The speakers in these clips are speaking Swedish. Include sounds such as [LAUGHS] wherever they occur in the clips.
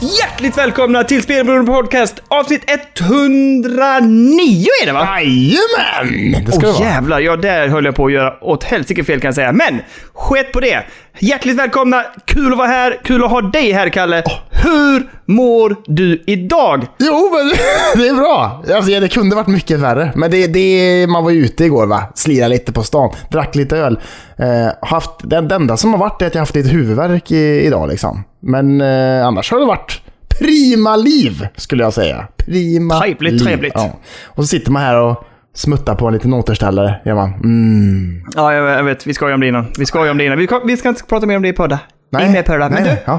säger vi hjärtligt, välkomna till Spelberoende Podcast avsnitt 109 är det va? Jajamän! Det ska Åh det vara. jävlar, ja där höll jag på att göra åt helsike fel kan jag säga. Men, skett på det. Hjärtligt välkomna, kul att vara här, kul att ha dig här Kalle. Hur mår du idag? Jo, men [LAUGHS] det är bra. Alltså, det kunde varit mycket värre. Men det, det, man var ju ute igår va. Slirade lite på stan. Drack lite öl. Eh, haft, det, det enda som har varit är att jag haft lite huvudvärk i, idag liksom. Men eh, annars har det varit prima liv, skulle jag säga. Prima Trevligt, liv. trevligt. Ja. Och så sitter man här och smuttar på en liten återställare. Gör man. Mm. Ja, jag, vet, vi skojar om det innan. Vi skojar om det innan. Vi, ska inte prata mer om det i podden. Nej. Inne i podden. Men Nej, du, Ja.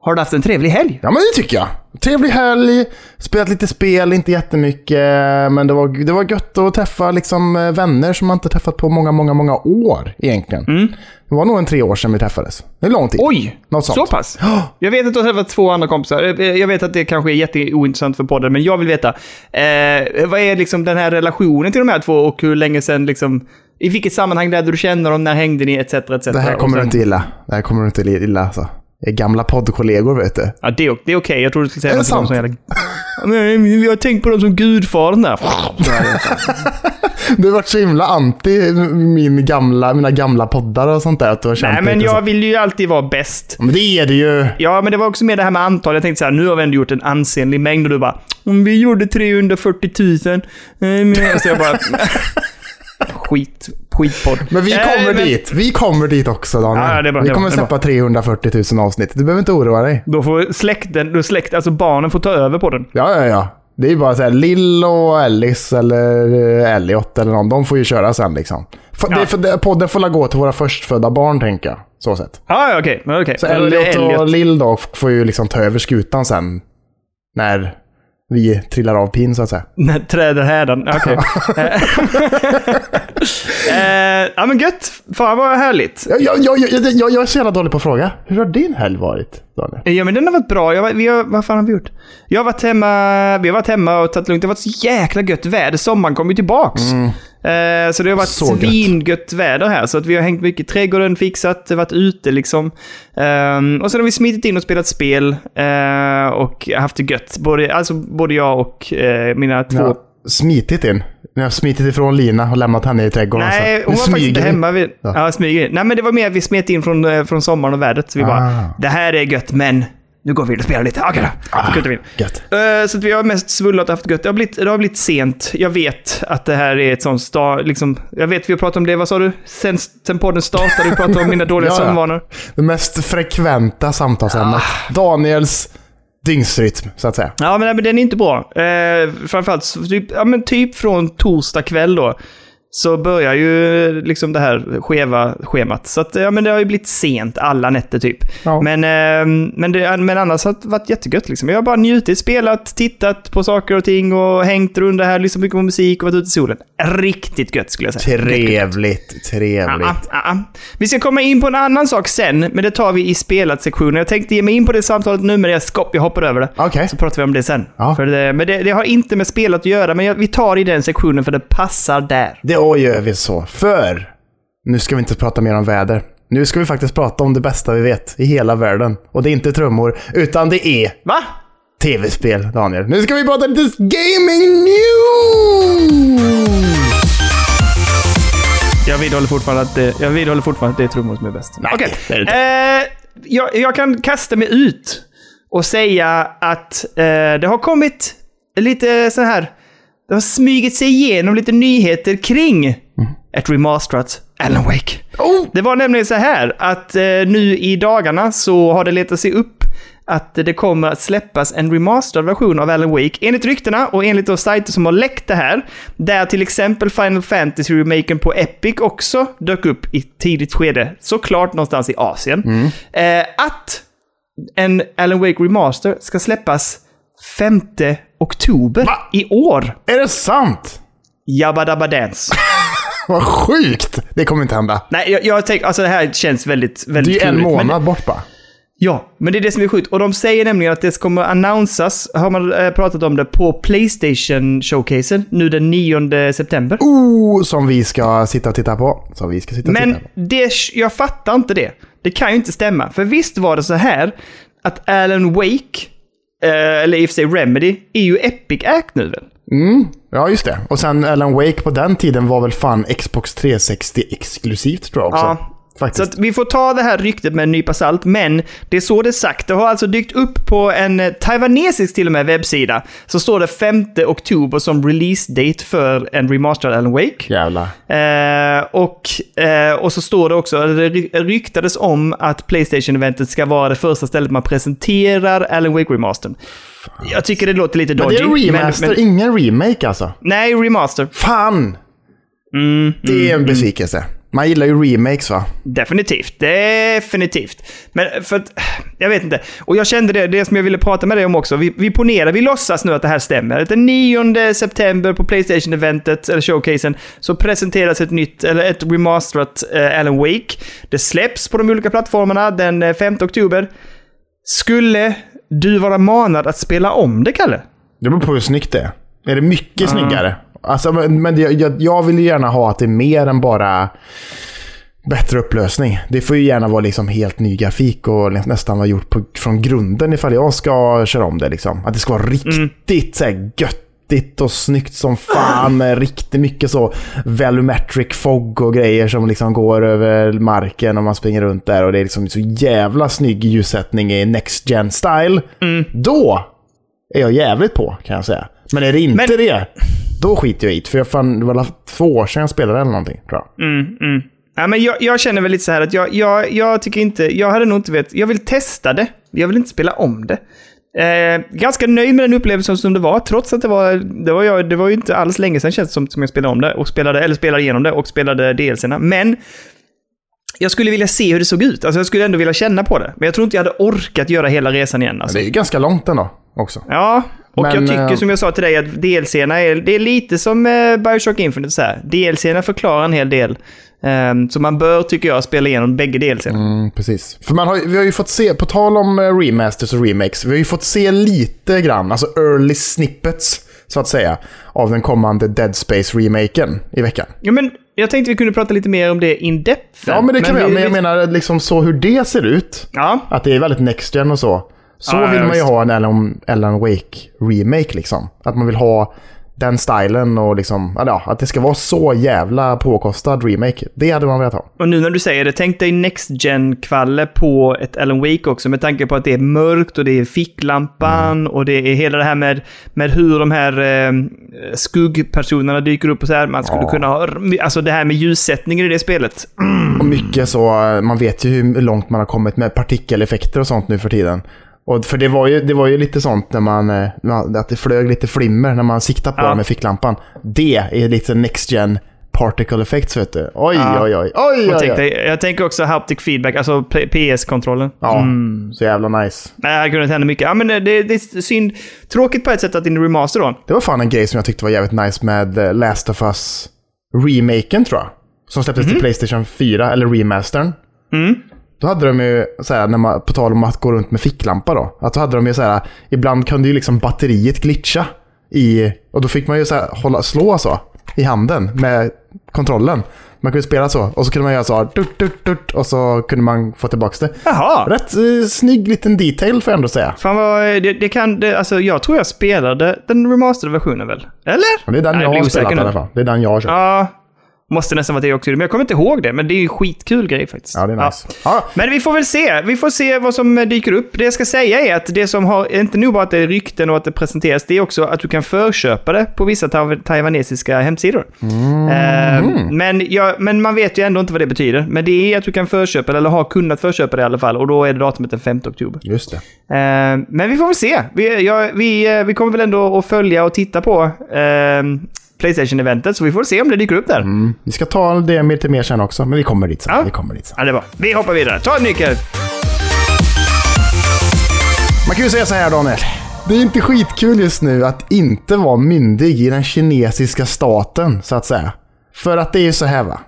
har du haft en trevlig helg? Ja, men det tycker jag. Trevlig helg, spelat lite spel, inte jättemycket. Men det var, det var gött att träffa liksom, eh, vänner som man inte träffat på många, många, många år egentligen. Det var nog en tre år sedan vi träffades. Det är lång tid. Oj! Något sånt. Så pass? Jag vet att du har träffat två andra kompisar. Eh, Jag vet att det kanske är jätteointressant för podden, men jag vill veta. Eh, vad är liksom den här relationen till de här två och hur länge sedan liksom... I vilket sammanhang lärde du känna dem? När hängde ni? Etc. etc. Det här kommer sen- du inte gilla. Det här kommer du inte gilla alltså. Är gamla poddkollegor vet du. Ja, det är, det är okej. Jag tror du skulle säga Är det något till dem sant? som jävla... [LAUGHS] Nej, Vi har tänkt på dem som gudfadern där. [LAUGHS] Du har varit så himla anti min gamla, mina gamla poddar och sånt där. Att du har känt Nej, men jag vill ju alltid vara bäst. Men det är det ju. Ja, men det var också med det här med antal. Jag tänkte så här, nu har vi ändå gjort en ansenlig mängd och du bara om vi gjorde 340 000. eh, men- [LAUGHS] Så jag bara... Skit, skitpodd. Men vi Eh, kommer men dit. Vi kommer dit också Daniel. Ja, det är bra, vi det är kommer släppa 340 000 avsnitt. Du behöver inte oroa dig. Då får släkten, då släkt, alltså barnen får ta över på den. Ja, ja, ja. Det är ju bara så här, Lill och Ellis eller eh, Elliot eller någon, de får ju köra sen liksom. För, Ja. det, för det, podden får gå till våra förstfödda barn, tänker jag. Så sett. Ja, ja, okej. men okej. Så det Elliot och Lill då får ju liksom ta över skutan sen. När vi trillar av pin, så att säga. [LAUGHS] När träder härdan. [LAUGHS] Okej. eh, ja, men gött. Fan vad härligt. Jag, jag, jag, jag, jag är så jävla dålig på att fråga. Hur har din helg varit, Daniel? Ja, men den har varit bra. Jag, vi har, vad fan har vi gjort? Jag har varit hemma, vi har varit hemma och tagit lugnt. Det har varit så jäkla gött väder. Sommaren kom ju tillbaks. Eh, så det har varit Så gött. svingött väder här. Så att vi har hängt mycket i trädgården, fixat, varit ute liksom. Ehm, och sen har vi smitit in och spelat spel eh, och haft det gött. Både, alltså, både jag och eh, mina två... Har smitit in. Ni har smitit ifrån Lina och lämnat henne i trädgården. Nej, så. hon var faktiskt inte hemma. Vi, ja. Ja. smyger. Nej, men det var mer att vi smet in från, eh, från sommaren och vädret. Så vi bara, Ah. det här är gött, men nu går vi in och spelar lite. Okej då. Så kuttar vi in. Gött. Eh, Så att vi har mest svullat och haft gött. Det har, blivit, det har blivit sent. Jag vet att det här är ett sånt sta, liksom, Jag vet, vi har pratat om det, vad sa du? Sen, sen podden startade, vi pratade om mina dåliga [LAUGHS] Ja, ja. sömnvanor. Det mest frekventa samtalsämnet. Daniels dygnsrytm, så att säga. Ja, men, nej, men den är inte bra. Eh, framförallt typ, ja, men typ från torsdag kväll då. Så börjar ju liksom det här skeva schemat. Så att, ja, men det har ju blivit sent alla nätter typ. Ja. Men, eh, men, det, men annars har det varit jättegött liksom. Jag har bara njutit, spelat, tittat på saker och ting och hängt runt det här, lyssnat mycket på musik och varit ute i solen. Riktigt gött skulle jag säga. Gött, gött. Trevligt, trevligt. Ah, ah, ah. Vi ska komma in på en annan sak sen, men det tar vi i spelat-sektionen. Jag tänkte ge mig in på det samtalet nu, men jag, skopp, jag hoppar över det. Okej. Så pratar vi om det sen. Ja. För det, men det, det har inte med spelet att göra, men jag, vi tar i den sektionen för det passar där. Det gör vi så. För nu ska vi inte prata mer om väder. Nu ska vi faktiskt prata om det bästa vi vet i hela världen. Och det är inte trummor, utan det är Va? tv-spel, Daniel. Nu ska vi prata lite gaming news! Jag vidhåller fortfarande att det, jag vidhåller fortfarande att det är trummor som är bäst. Nej, Okej. det är det. Eh, jag, jag kan kasta mig ut och säga att eh, det har kommit lite så här... Det har smugit sig igenom lite nyheter kring ett remasterat Alan Wake. Oh! Det var nämligen så här att eh, nu i dagarna så har det letat sig upp att det kommer att släppas en remasterad version av Alan Wake. Enligt ryktena och enligt de sajter som har läckt det här, där till exempel Final Fantasy-remaken på Epic också dök upp i tidigt skede, såklart någonstans i Asien, eh, att en Alan Wake Remaster ska släppas 5 oktober Va? i år. Är det sant? Jabba Dabba Dance. [LAUGHS] Vad sjukt! Det kommer inte hända. Nej, jag, jag tänker, alltså det här känns väldigt, Det är väldigt ju en klurigt, men- månad bort bara. Ja, men det är det som är sjukt. Och de säger nämligen att det kommer annonsas, har man eh, pratat om det, på Playstation-showcasen nu den 9 september. Oh, som vi ska sitta och titta på. Som vi ska sitta och Men titta på. det, jag fattar inte det. Det kan ju inte stämma. För visst var det så här att Alan Wake, eh, eller i och för sig Remedy, är ju Epic Act nu väl? Mm, ja just det. Och sen Alan Wake på den tiden var väl fan Xbox 360 exklusivt tror jag också. Ja. Så Faktiskt. att vi får ta det här ryktet med en nypa salt, men det är så det är sagt. Det har alltså dykt upp på en eh, taiwanesisk till och med webbsida. Så står det 5 oktober som release date för en remasterad Alan Wake. Jävlar. Eh, och, eh, och så står det också, det ry- ryktades om att Playstation-eventet ska vara det första stället man presenterar Alan Wake Remastern. Jag tycker det låter lite Men dodgy. det är remaster, men- ingen remake alltså. nej, remaster. Fan! Mm, Det är en besvikelse. Man gillar ju remakes va? Definitivt. Definitivt. Men för att, jag vet inte. Och jag kände det, det som jag ville prata med dig om också. Vi, vi ponerar, vi låtsas nu att det här stämmer. Den 9 september på Playstation-eventet, eller showcasen, så presenteras ett nytt, eller ett remasterat eh, Alan Wake. Det släpps på de olika plattformarna den eh, 5 oktober. Skulle du vara manad att spela om det, Kalle? Det beror på hur snyggt det är. Är det mycket snyggare? Alltså, men men det, jag, jag vill ju gärna ha att det är mer än bara bättre upplösning. Det får ju gärna vara liksom helt ny grafik och nästan vara gjort på, från grunden ifall jag ska köra om det. Liksom. Att det ska vara riktigt så här, göttigt och snyggt som fan med riktigt mycket så volumetric fog och grejer som liksom går över marken och man springer runt där och det är liksom så jävla snygg ljussättning i Next Gen style. Då är jag jävligt på kan jag säga. Men är det inte Men- det, då skiter jag i det. För jag fan, det var två år sedan jag spelade eller någonting tror jag. Ja, men jag, jag känner väl lite så här att jag, jag, jag tycker inte, jag hade nog inte vet, jag vill testa det. Jag vill inte spela om det. Eh, ganska nöjd med den upplevelsen som det var, trots att det var, det var, jag, det var ju inte alls länge sedan känns det som, som jag spelade om det, och spelade, eller spelade igenom det och spelade DLCerna. Men jag skulle vilja se hur det såg ut. Alltså jag skulle ändå vilja känna på det. Men jag tror inte jag hade orkat göra hela resan igen. Men Alltså. det är ju ganska långt ändå också. Ja, och Men, jag tycker eh, som jag sa till dig att DLCerna är, det är lite som eh, Bioshock Infinite. Så här. DLCerna förklarar en hel del. Ehm, så man bör, tycker jag, spela igenom bägge DLCerna. Mm, precis. För man har, vi har ju fått se, på tal om eh, remasters och remakes, vi har ju fått se lite grann, alltså early snippets, så att säga, av den kommande Dead Space-remaken i veckan. Ja, men jag tänkte vi kunde prata lite mer om det in depth. Ja, men det kan vi göra. Men jag vi- menar liksom så hur det ser ut. Ja, Att det är väldigt next gen och så. Så Ja, vill man ju ha en Alan, Alan Wake-remake liksom. Att man vill ha den stilen och liksom, ja, att det ska vara så jävla påkostad remake. Det hade man velat ha. och nu när du säger det, tänk dig Next Gen-kvalle på ett Alan Wake också, med tanke på att det är mörkt och det är ficklampan Mm. och det är hela det här med, med hur de här eh, skuggpersonerna dyker upp och så här. Man skulle Ja. kunna ha, alltså det här med ljussättningen i det spelet. Och mycket så, man vet ju hur långt man har kommit med partikeleffekter och sånt nu för tiden. Och för det var ju, det var ju lite sånt när man, eh, att det flög lite flimmer när man siktade på Ja. med ficklampan. Det är lite next gen particle effects vet du. Oj, Ja. oj, oj. oj, oj, oj. jag tänker också haptic feedback, alltså PS-kontrollen. Ja, Mm. så jävla nice. Nej, det kunnat hända mycket. Ja, men det, det är synd. Tråkigt på ett sätt att det är en remaster då. Det var fan en grej som jag tyckte var jävligt nice med eh, Last of Us remaken tror jag. Som släpptes till Playstation 4, eller remastern. Mm. Då hade de ju, såhär, när man, på tal om att gå runt med ficklampa då. Att då hade de ju såhär, ibland kunde ju liksom batteriet glitcha. I, och då fick man ju såhär, hålla, slå så i handen med kontrollen. Man kunde spela så. Och så kunde man göra så här, dut, dut, dut, och så kunde man få tillbaka det. Jaha. Rätt eh, snygg liten detail får jag ändå säga. Fan vad, det, det kan, det, alltså jag tror jag spelade den remasterade versionen väl? Eller? Och det är den Nej, jag har spelat i alla fall. Det är den jag har kört. Ja. Måste nästan vara det också. Men jag kommer inte ihåg det. Men det är ju en skitkul grej faktiskt. Ja, det är nice. Ja. Men vi får väl se. Vi får se vad som dyker upp. Det jag ska säga är att det som har, inte nog bara att det är rykten och att det presenteras, det är också att du kan förköpa det på vissa taiw- taiwanesiska hemsidor. Eh, men, ja, men man vet ju ändå inte vad det betyder. Men det är att du kan förköpa det, eller har kunnat förköpa det i alla fall. Och då är det datumet den 5 oktober. Just det. Eh, men vi får väl se. Vi, ja, vi, eh, vi kommer väl ändå att följa och titta på eh, Playstation-eventet, så vi får se om det dyker upp där. Mm. Vi ska ta det till mer sen också, men vi kommer dit sen. Ja. Vi kommer dit sen. Ja, det var. Vi hoppar vidare. Ta en nyckel. Man kan ju säga så här Daniel. Det är inte skitkul just nu att inte vara myndig i den kinesiska staten, så att säga. För att det är ju så här va.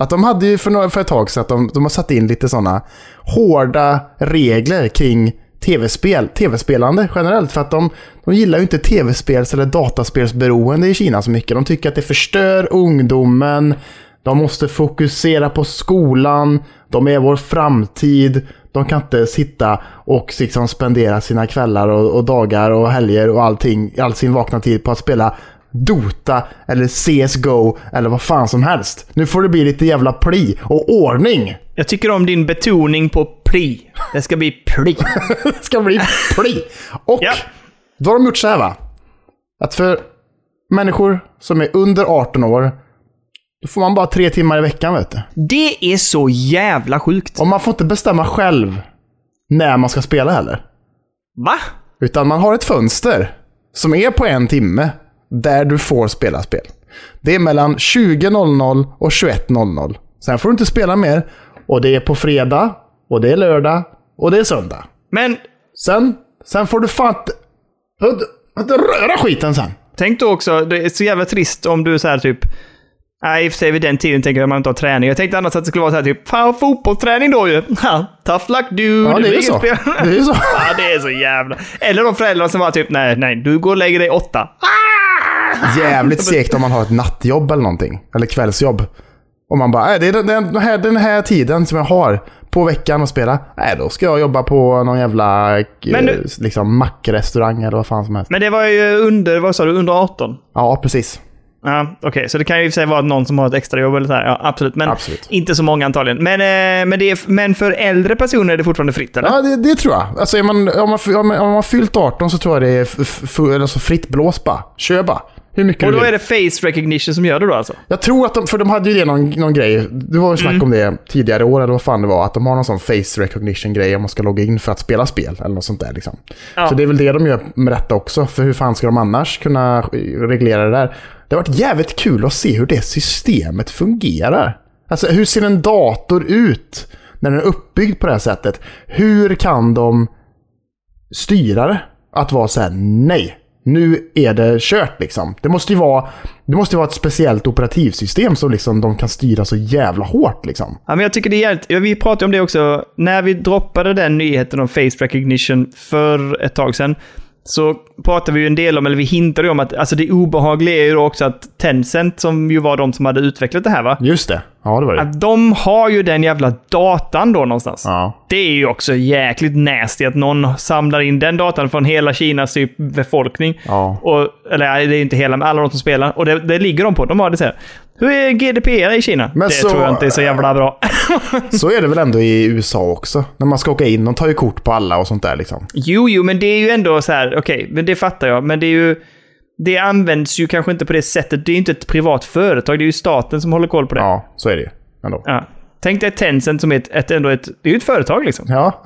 Att de hade ju för, några, för ett tag sedan att de, de har satt in lite sådana hårda regler kring tv-spel, tv-spelande generellt. För att de, de gillar ju inte tv-spels eller dataspelsberoende i Kina så mycket. De tycker att det förstör ungdomen. De måste fokusera på skolan. De är vår framtid. De kan inte sitta och liksom spendera sina kvällar och, och dagar och helger och allting, all sin vakna tid på att spela Dota eller CSGO eller vad fan som helst. Nu får det bli lite jävla pli och ordning. Jag tycker om din betoning på pli. Det ska bli pli. [LAUGHS] Det ska bli pli. Och Ja. då har de gjort så här va. Att för människor som är under 18 år, då får man bara tre timmar i veckan vet du. Det är så jävla sjukt. Och man får inte bestämma själv när man ska spela heller. Va? Utan man har ett fönster som är på en timme där du får spela spel. Det är mellan 20.00 och 21.00. Sen får du inte spela mer. Och det är på fredag, och det är lördag, och det är söndag. Men Sen, sen får du fan inte- röra skiten sen. tänk då också, det är så jävla trist om du så här typ... Nej, i och för sig vid den tiden tänker jag att man inte har träning. Jag tänkte annars att det skulle vara så här typ, fan fotbollsträning då ju. Ha, tough luck dude. Ja, det är ju så. Det är så. ja, det är så jävla... Eller de föräldrar som var typ, nej, nej, du går och lägger dig åtta. Jävligt [LAUGHS] segt om man har ett nattjobb eller någonting. Eller kvällsjobb. Och man bara, "Nej, det är den, här, den här tiden som jag har på veckan att spela. Nej, då ska jag jobba på någon jävla eh, nu- liksom mackrestaurang eller vad fan som helst. Men det var ju under, vad sa du, under 18? Ja, precis. Ja, okej. Så det kan ju i och för sig vara någon som har ett extra jobb eller så här. Ja, absolut. Men Absolut. inte så många antagligen. Men, eh, men, är, men för äldre personer är det fortfarande fritt, eller? Ja, det, det tror jag. Alltså, man, om, man, om, man, om man har fyllt 18 så tror jag det är f- f- alltså fritt blås bara. Kör bara. Hur mycket Och då är det face recognition som gör det då alltså? Jag tror att de, för de hade ju det någon, någon grej, det var ju snack om det tidigare år eller vad fan det var, att de har någon sån face recognition grej om man ska logga in för att spela spel eller något sånt där liksom. Ja. Så det är väl det de gör med detta också, för hur fan ska de annars kunna reglera det där? Det har varit jävligt kul att se hur det systemet fungerar. Alltså hur ser en dator ut när den är uppbyggd på det här sättet? Hur kan de styra det? Att vara så här, nej. Nu är det kört liksom. Det måste ju vara, det måste vara ett speciellt operativsystem som liksom de kan styra så jävla hårt liksom. Ja, men jag tycker det är jävligt... Vi pratade om det också. När vi droppade den nyheten om face recognition för ett tag sedan. Så pratade vi ju en del om, eller vi hintade ju om att alltså det obehagliga är ju också att Tencent, som ju var de som hade utvecklat det här va? Just det. Ja, det var det. Att de har ju den jävla datan då någonstans. Ja. Det är ju också jäkligt nasty att någon samlar in den datan från hela Kinas typ befolkning. Ja. Och, eller det är inte hela, men alla de som spelar. Och det, det ligger de på. De har det så här. Hur är GDPR i Kina? Men det så- tror jag inte är så jävla bra. [LAUGHS] Så är det väl ändå i USA också. När man ska åka in, de tar ju kort på alla och sånt där liksom. jo, jo, men det är ju ändå så här. Okej, men det fattar jag. Men det är ju... Det används ju kanske inte på det sättet. Det är ju inte ett privat företag. Det är ju staten som håller koll på det. Ja, så är det ju. Ändå. Ja. Tänk dig Tencent som är ett, ett, ändå ett... Det är ett företag liksom. Ja.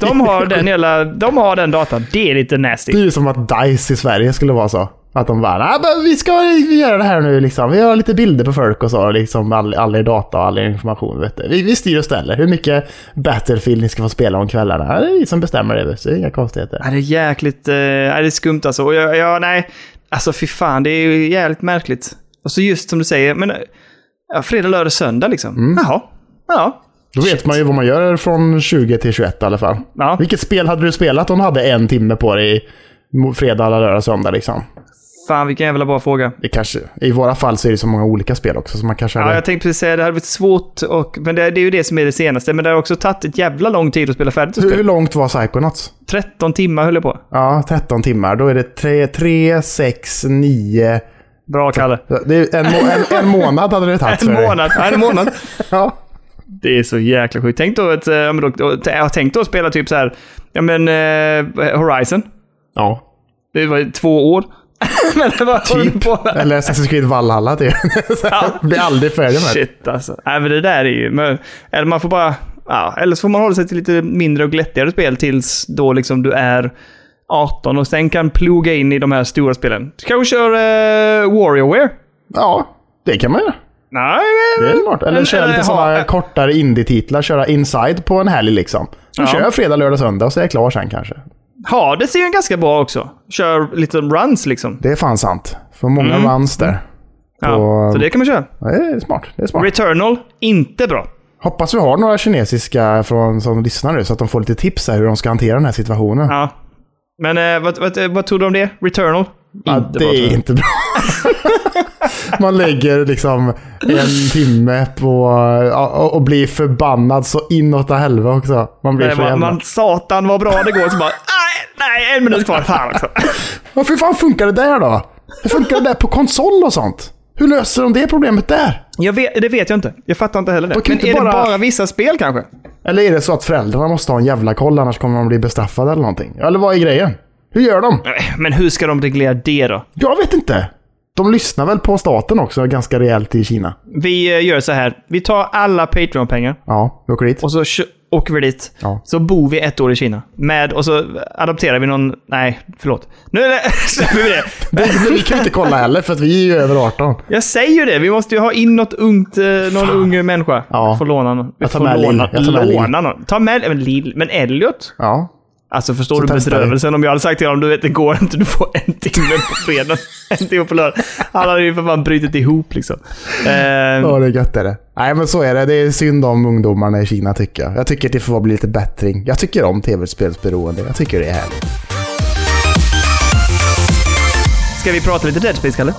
De har den hela... De har den datan. Det är lite nasty. Det är ju som att DICE i Sverige skulle vara så. Att de bara, "Ah, men vi ska göra det här nu liksom. Vi har lite bilder på folk och så. Liksom all, all er data och all er information. Vet du. Vi, vi styr och ställer. Hur mycket Battlefield ni ska få spela om kvällarna. Det är vi som bestämmer det. du. Det är inga konstigheter. Ja, det är jäkligt... Eh, det är skumt alltså. Och jag, jag, nej. Alltså fy fan, det är ju jävligt märkligt. Och så just som du säger, men... Ja, fredag, lördag, söndag liksom. Jaha. Ja. Då vet man ju vad man gör från 20 till 21 i alla fall. Ja. Vilket spel hade du spelat om du hade en timme på dig fredag, lördag, söndag liksom? Fan, vilken jävla bra fråga. Det kanske, I våra fall så är det så många olika spel också, så man kanske Ja, hade... jag tänkte precis säga det hade varit svårt, och, men det, det är ju det som är det senaste. Men det har också tagit ett jävla lång tid att spela färdigt hur, hur långt var Psychonauts? 13 timmar höll jag på. Ja, 13 timmar. Då är det 3, 3 6, 9... Bra, Kalle. Det är en, en, en månad hade det tagit [LAUGHS] En månad. Ja, en månad. [LAUGHS] Ja. Det är så jäkla sjukt. Tänk då att, eh, ja, jag har tänkt då att spela typ så här, ja men eh, Horizon. ja. Det var två år. [LAUGHS] men det var Typ. på med. Eller Assassin's Creed Valhalla typ. [LAUGHS] Ja. [LAUGHS] Blir aldrig färdig med det. Shit alltså. Nej men det där är ju... Men, eller man får bara... Ja, eller så får man hålla sig till lite mindre och glättigare spel tills då liksom du är 18 och sen kan ploga in i de här stora spelen. Du kanske kör uh, Warriorware? Ja, det kan man göra. Nej, Det men... är smart. Eller köra lite sådana kortare indie-titlar. Köra Inside på en helg liksom. Så Ja. kör fredag, lördag, söndag och så är jag klar sen kanske. Hades är ju ganska bra också. Kör lite runs liksom. Det är fan sant. För många Mm. runs där. Ja, Och- så det kan man köra. Ja, Det är smart. Det är smart. Returnal, inte bra. Hoppas vi har några kinesiska från, som lyssnar nu så att de får lite tips här hur de ska hantera den här situationen. Ja. Men eh, vad, vad, vad tror du om det? Returnal? Ja, Inte det bra, är inte bra. [LAUGHS] man lägger liksom en timme på ja, och- och blir förbannad så inåt helvete också. Man blir Nej, så man, jävla... man, satan vad bra det går, så bara [LAUGHS] nej, en minut kvar. Fan också. Varför fan funkar det där då? Hur funkar det där på konsol och sånt? Hur löser de det problemet där? Jag vet, det vet jag inte. Jag fattar inte heller det. Men är bara- det bara vissa spel kanske? Eller är det så att föräldrarna måste ha en jävla koll annars kommer de bli bestraffade eller någonting? Eller vad är grejen? Hur gör de? Men hur ska de reglera det då? Jag vet inte. De lyssnar väl på staten också ganska rejält i Kina? Vi eh, gör så här. Vi tar alla Patreon-pengar Ja, vi åker dit. och så åker vi dit. Ja. Så bor vi ett år i Kina. Med, och så adopterar vi någon... Nej, förlåt. Nu släpper vi [LAUGHS] det. Det, vi kan inte kolla heller för att vi är ju över 18. Jag säger ju det. Vi måste ju ha in något ungt, eh, någon ung människa. Ja. Får låna någon. Vi Jag tar med låna, Lill. Jag tar med Lill. låna någon. Ta med men Lill. Men Elliot? Ja. Alltså förstår Så du bedrövelsen om jag hade sagt till honom, du vet det går inte, du får en timme på fredag, [LAUGHS] en timme på lördag. Han hade ju för fan brutit ihop liksom. Eh, Ja, det är gött är det. Nej, men så är det. Det är synd om ungdomarna i Kina tycker jag. Jag tycker att det får bli lite bättring. Jag tycker om tv-spelsberoende. Jag tycker det är härligt. Ska vi prata lite Dead Space, Kalle?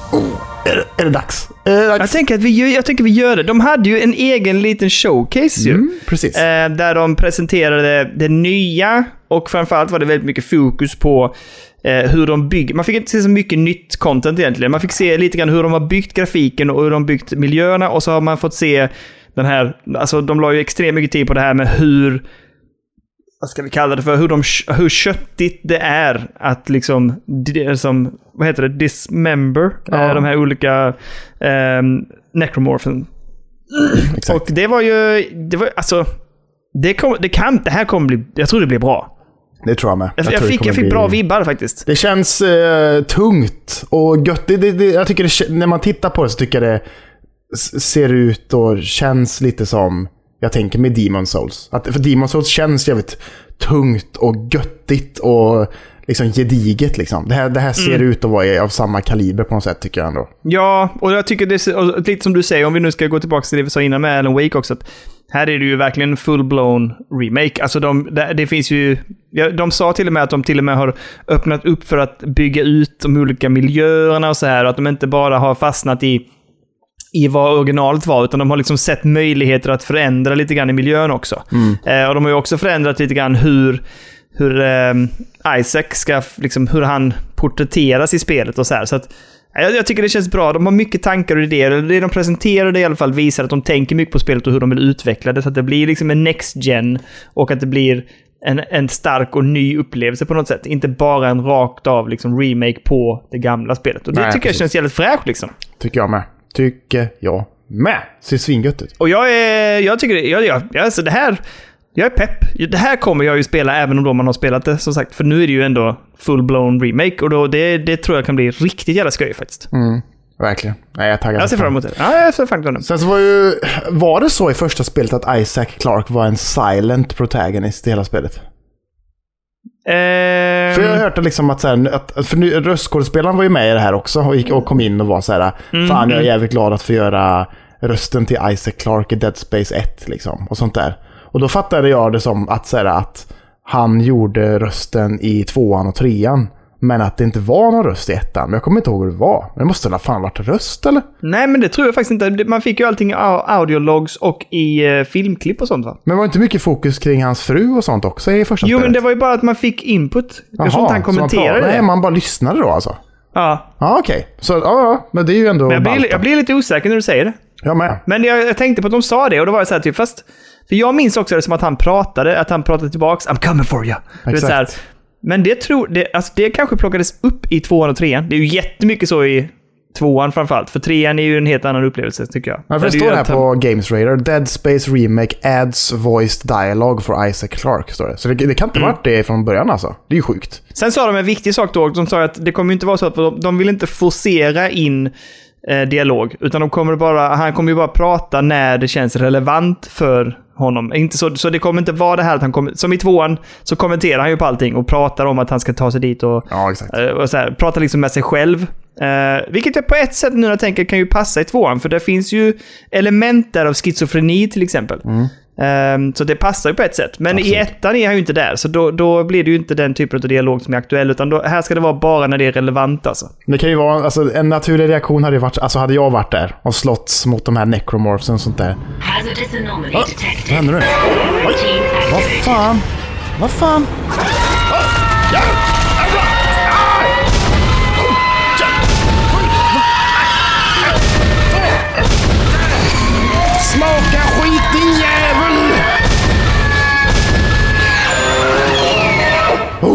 Är det, är det dags? Är det Jag dags? tänker, att vi gör, jag tänker vi gör det. De hade ju en egen liten showcase ju. Mm, precis. Eh, där de presenterade det nya och framförallt var det väldigt mycket fokus på eh, hur de bygger. Man fick inte se så mycket nytt content egentligen. Man fick se lite grann hur de har byggt grafiken och hur de byggt miljöerna och så har man fått se den här, alltså de la ju extremt mycket tid på det här med hur vad ska vi kalla det för, hur, de, hur köttigt det är att liksom, det, som, vad heter det, dismember Ja. eh, de här olika eh, necromorphen. [CLEARS THROAT] Exakt. Och det var ju, det var alltså, det, kom, det kan, det här kommer bli, jag tror det blir bra. Det tror jag med. Jag, jag fick, jag fick bli- bra vibbar faktiskt. Det känns eh, tungt och gött. Det, det, det, jag tycker när man tittar på det så tycker jag det ser ut och känns lite som jag tänker med Demon Souls. Att, för Demon Souls känns jävligt tungt och göttigt och liksom gediget. Liksom. Det, här, det här ser Mm. ut att vara av samma kaliber på något sätt tycker jag ändå. Ja, och jag tycker det är lite som du säger, om vi nu ska gå tillbaka till det vi sa innan med Alan Wake också. Här är det ju verkligen full-blown remake. Alltså de, det, det finns ju... De sa till och med att de till och med har öppnat upp för att bygga ut de olika miljöerna och så här. Och att de inte bara har fastnat i, i vad originalet var, utan de har liksom sett möjligheter att förändra lite grann i miljön också. Eh, och de har ju också förändrat lite grann hur, hur eh, Isaac ska, liksom, hur han porträtteras i spelet och så här. Så att, ja, jag, jag tycker det känns bra. De har mycket tankar och idéer. Det de presenterade i alla fall visar att de tänker mycket på spelet och hur de vill utveckla det. Så att det blir liksom en next gen och att det blir en, en stark och ny upplevelse på något sätt. Inte bara en rakt av liksom remake på det gamla spelet. Och det Nej, tycker precis. jag känns jävligt fräscht liksom. Tycker jag med. Tycker jag med. Ser svingött ut. Och jag är... Jag tycker... Jag, jag, alltså det här... Jag är pepp. Det här kommer jag ju spela även om då man har spelat det, som sagt. För nu är det ju ändå full-blown remake och då, det, det tror jag kan bli riktigt jävla skoj faktiskt. Verkligen. Nej, jag taggar Jag ser fram emot det. Ja, jag ser fram emot det. Sen så var ju... Var det så i första spelet att Isaac Clarke var en silent protagonist i hela spelet? Ehm, För jag har hört liksom att, så här, att, att för nu, röstskådespelaren var ju med i det här också och, gick, och kom in och var så här. Mm, Fan, jag är jävligt glad att få göra rösten till Isaac Clarke i Dead Space 1 liksom. Och sånt där. Och då fattade jag det som att, så här, att han gjorde rösten i tvåan och trean. Men att det inte var någon röst i ettan. Men jag kommer inte ihåg hur det var. Men det måste väl ha fan varit röst eller? Nej, men det tror jag faktiskt inte. Man fick ju allting i au- audiologs och i eh, filmklipp och sånt va? Men var det inte mycket fokus kring hans fru och sånt också i första Jo, spelet? men det var ju bara att man fick input. Jag tror inte han så man kommenterade pratade- det. Nej, man bara lyssnade då alltså? Ja, Ja, okej. Så, ja, ja. Men det är ju ändå men jag blir, jag blir lite osäker när du säger det. Jag med. Men jag, jag tänkte på att de sa det och då var jag så här typ, fast... För jag minns också det som att han pratade, att han pratade tillbaks I'm coming for you. Du vet, Exakt. så här. Men det tror... Det, alltså det kanske plockades upp i tvåan och trean. Det är ju jättemycket så i tvåan framförallt. För trean är ju en helt annan upplevelse tycker jag. För Där det står här att han- på Games Radar. Dead Space Remake adds voiced dialogue for Isaac Clarke. Står det. Så det, det kan inte Mm. varit det från början alltså. Det är ju sjukt. Sen sa de en viktig sak då. De sa att det kommer ju inte vara så att de, de vill inte forcera in eh, dialog. Utan de kommer bara, han kommer ju bara prata när det känns relevant för honom. Inte så, så det kommer inte vara det här att han kommer... Som i tvåan så kommenterar han ju på allting och pratar om att han ska ta sig dit och, Ja, eh, och så här, pratar liksom med sig själv. Eh, vilket jag på ett sätt nu när jag tänker kan ju passa i tvåan. För det finns ju element där av schizofreni till exempel. Ehm, så det passar ju på ett sätt. Men i Absolut. ettan är han ju inte där, så då, då blir det ju inte den typen av dialog som är aktuell. Utan då, här ska det vara bara när det är relevant alltså. Det kan ju vara, alltså en naturlig reaktion hade ju varit, alltså hade jag varit där och slått mot de här necromorphsen och sånt där. Anomaly Vad händer nu? Routine Vad fan? Vad fan?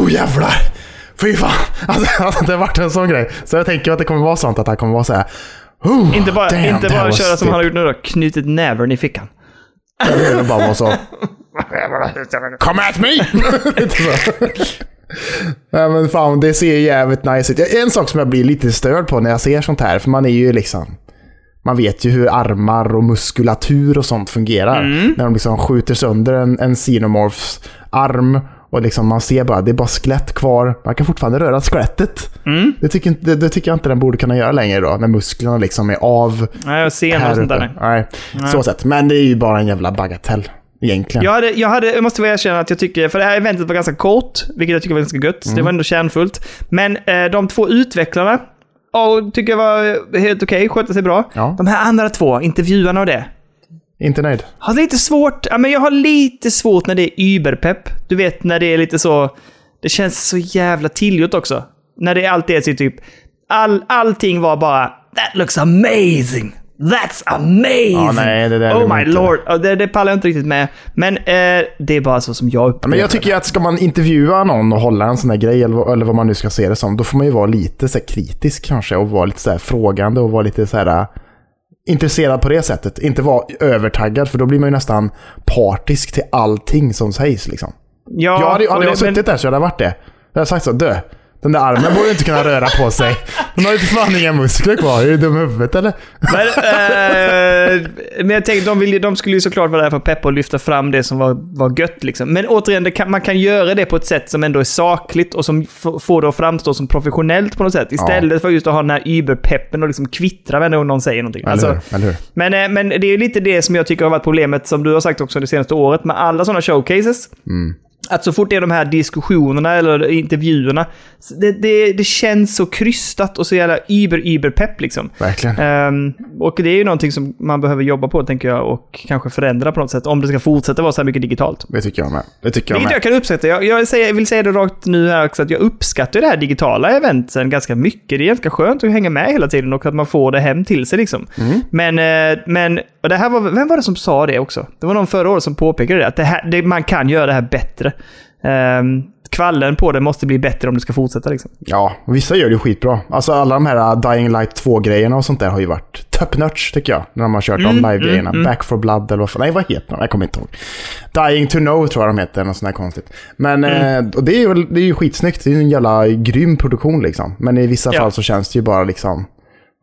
Oh jävlar! Fy fan! Alltså, [LAUGHS] alltså, det har varit en sån grej. Så jag tänker att det kommer vara sånt att han kommer vara så här. Oh, Inte bara, damn, inte bara köra som han har gjort nu då, knutit nävern i fickan. Är bara vara så. [LAUGHS] Come at me! Nej men fan, det ser jävligt nice ut. En sak som jag blir lite störd på när jag ser sånt här, för man är ju liksom... Man vet ju hur armar och muskulatur och sånt fungerar. När de liksom skjuter sönder en, en xenomorphs arm och liksom man ser bara, det är bara skelett kvar. Man kan fortfarande röra skelettet. Det, tycker, det, det tycker jag inte den borde kunna göra längre då, när musklerna liksom är av Nej, jag ser något sånt där. nej. Nej, så sett. Men det är ju bara en jävla bagatell. Egentligen. Jag, hade, jag, hade, jag måste väl erkänna att jag tycker, för det här eventet var ganska kort, vilket jag tycker var ganska gött. Mm. Det var ändå kärnfullt. Men eh, de två utvecklarna, ja, tycker jag var helt okej, skötte sig bra. Ja. De här andra två, intervjuarna och det. Inte nöjd. Har lite svårt, ja men jag har lite svårt när det är überpepp. Du vet när det är lite så, det känns så jävla tillgjort också. När det alltid är så typ, all, allting var bara That looks amazing! That's amazing! Ja, nej, det där oh my inte. lord! Ja, det, det pallar jag inte riktigt med. Men eh, det är bara så som jag upplever Men jag tycker att ska man intervjua någon och hålla en sån här grej, eller, vad- eller vad man nu ska se det som, då får man ju vara lite så kritisk kanske och vara lite så här frågande och vara lite så här intresserad på det sättet. Inte vara övertaggad, för då blir man ju nästan partisk till allting som sägs liksom. Ja, jag hade, hade jag det- men- suttit där så hade jag varit det. Jag hade sagt så, dö. Den där armen borde inte kunna röra på sig. Den har ju för fan inga muskler kvar. Är du dum i huvudet eller? Men, eh, men jag tänkte, de, vill, de skulle ju såklart vara där för att peppa och lyfta fram det som var, var gött. Liksom. Men återigen, kan, man kan göra det på ett sätt som ändå är sakligt och som får det att framstå som professionellt på något sätt. Istället för just att ha den här überpeppen och liksom kvittra varje gång någon säger någonting. Eller Alltså, hur? Eller hur? men, eh, men det är ju lite det som jag tycker har varit problemet, som du har sagt också det senaste året, med alla sådana showcases. Att så fort det är de här diskussionerna eller intervjuerna, det, det, det känns så krystat och så jävla über-über-pepp liksom. Verkligen. Ehm, och det är ju någonting som man behöver jobba på, tänker jag, och kanske förändra på något sätt. Om det ska fortsätta vara så här mycket digitalt. Det tycker jag med. Det tycker jag Vilket med. jag kan uppskatta. Jag, jag, säger, jag vill säga det rakt nu här också, att jag uppskattar det här digitala eventen ganska mycket. Det är ganska skönt att hänga med hela tiden och att man får det hem till sig liksom. Mm. Men, eh, men och det här var, vem var det som sa det också? Det var någon förra året som påpekade det, att det här, det, man kan göra det här bättre. Um, kvallen på det måste bli bättre om det ska fortsätta liksom. Ja, vissa gör det skitbra. Alltså alla de här uh, Dying Light 2-grejerna och sånt där har ju varit top notch tycker jag. När de har kört Mm, de live-grejerna. Back for Blood eller vad. Nej, vad heter de? Jag kommer inte ihåg. Dying to Know tror jag de heter, något sånt här konstigt. Men Mm. eh, det, är ju, det är ju skitsnyggt. Det är ju en jävla grym produktion liksom. Men i vissa Ja. fall så känns det ju bara liksom...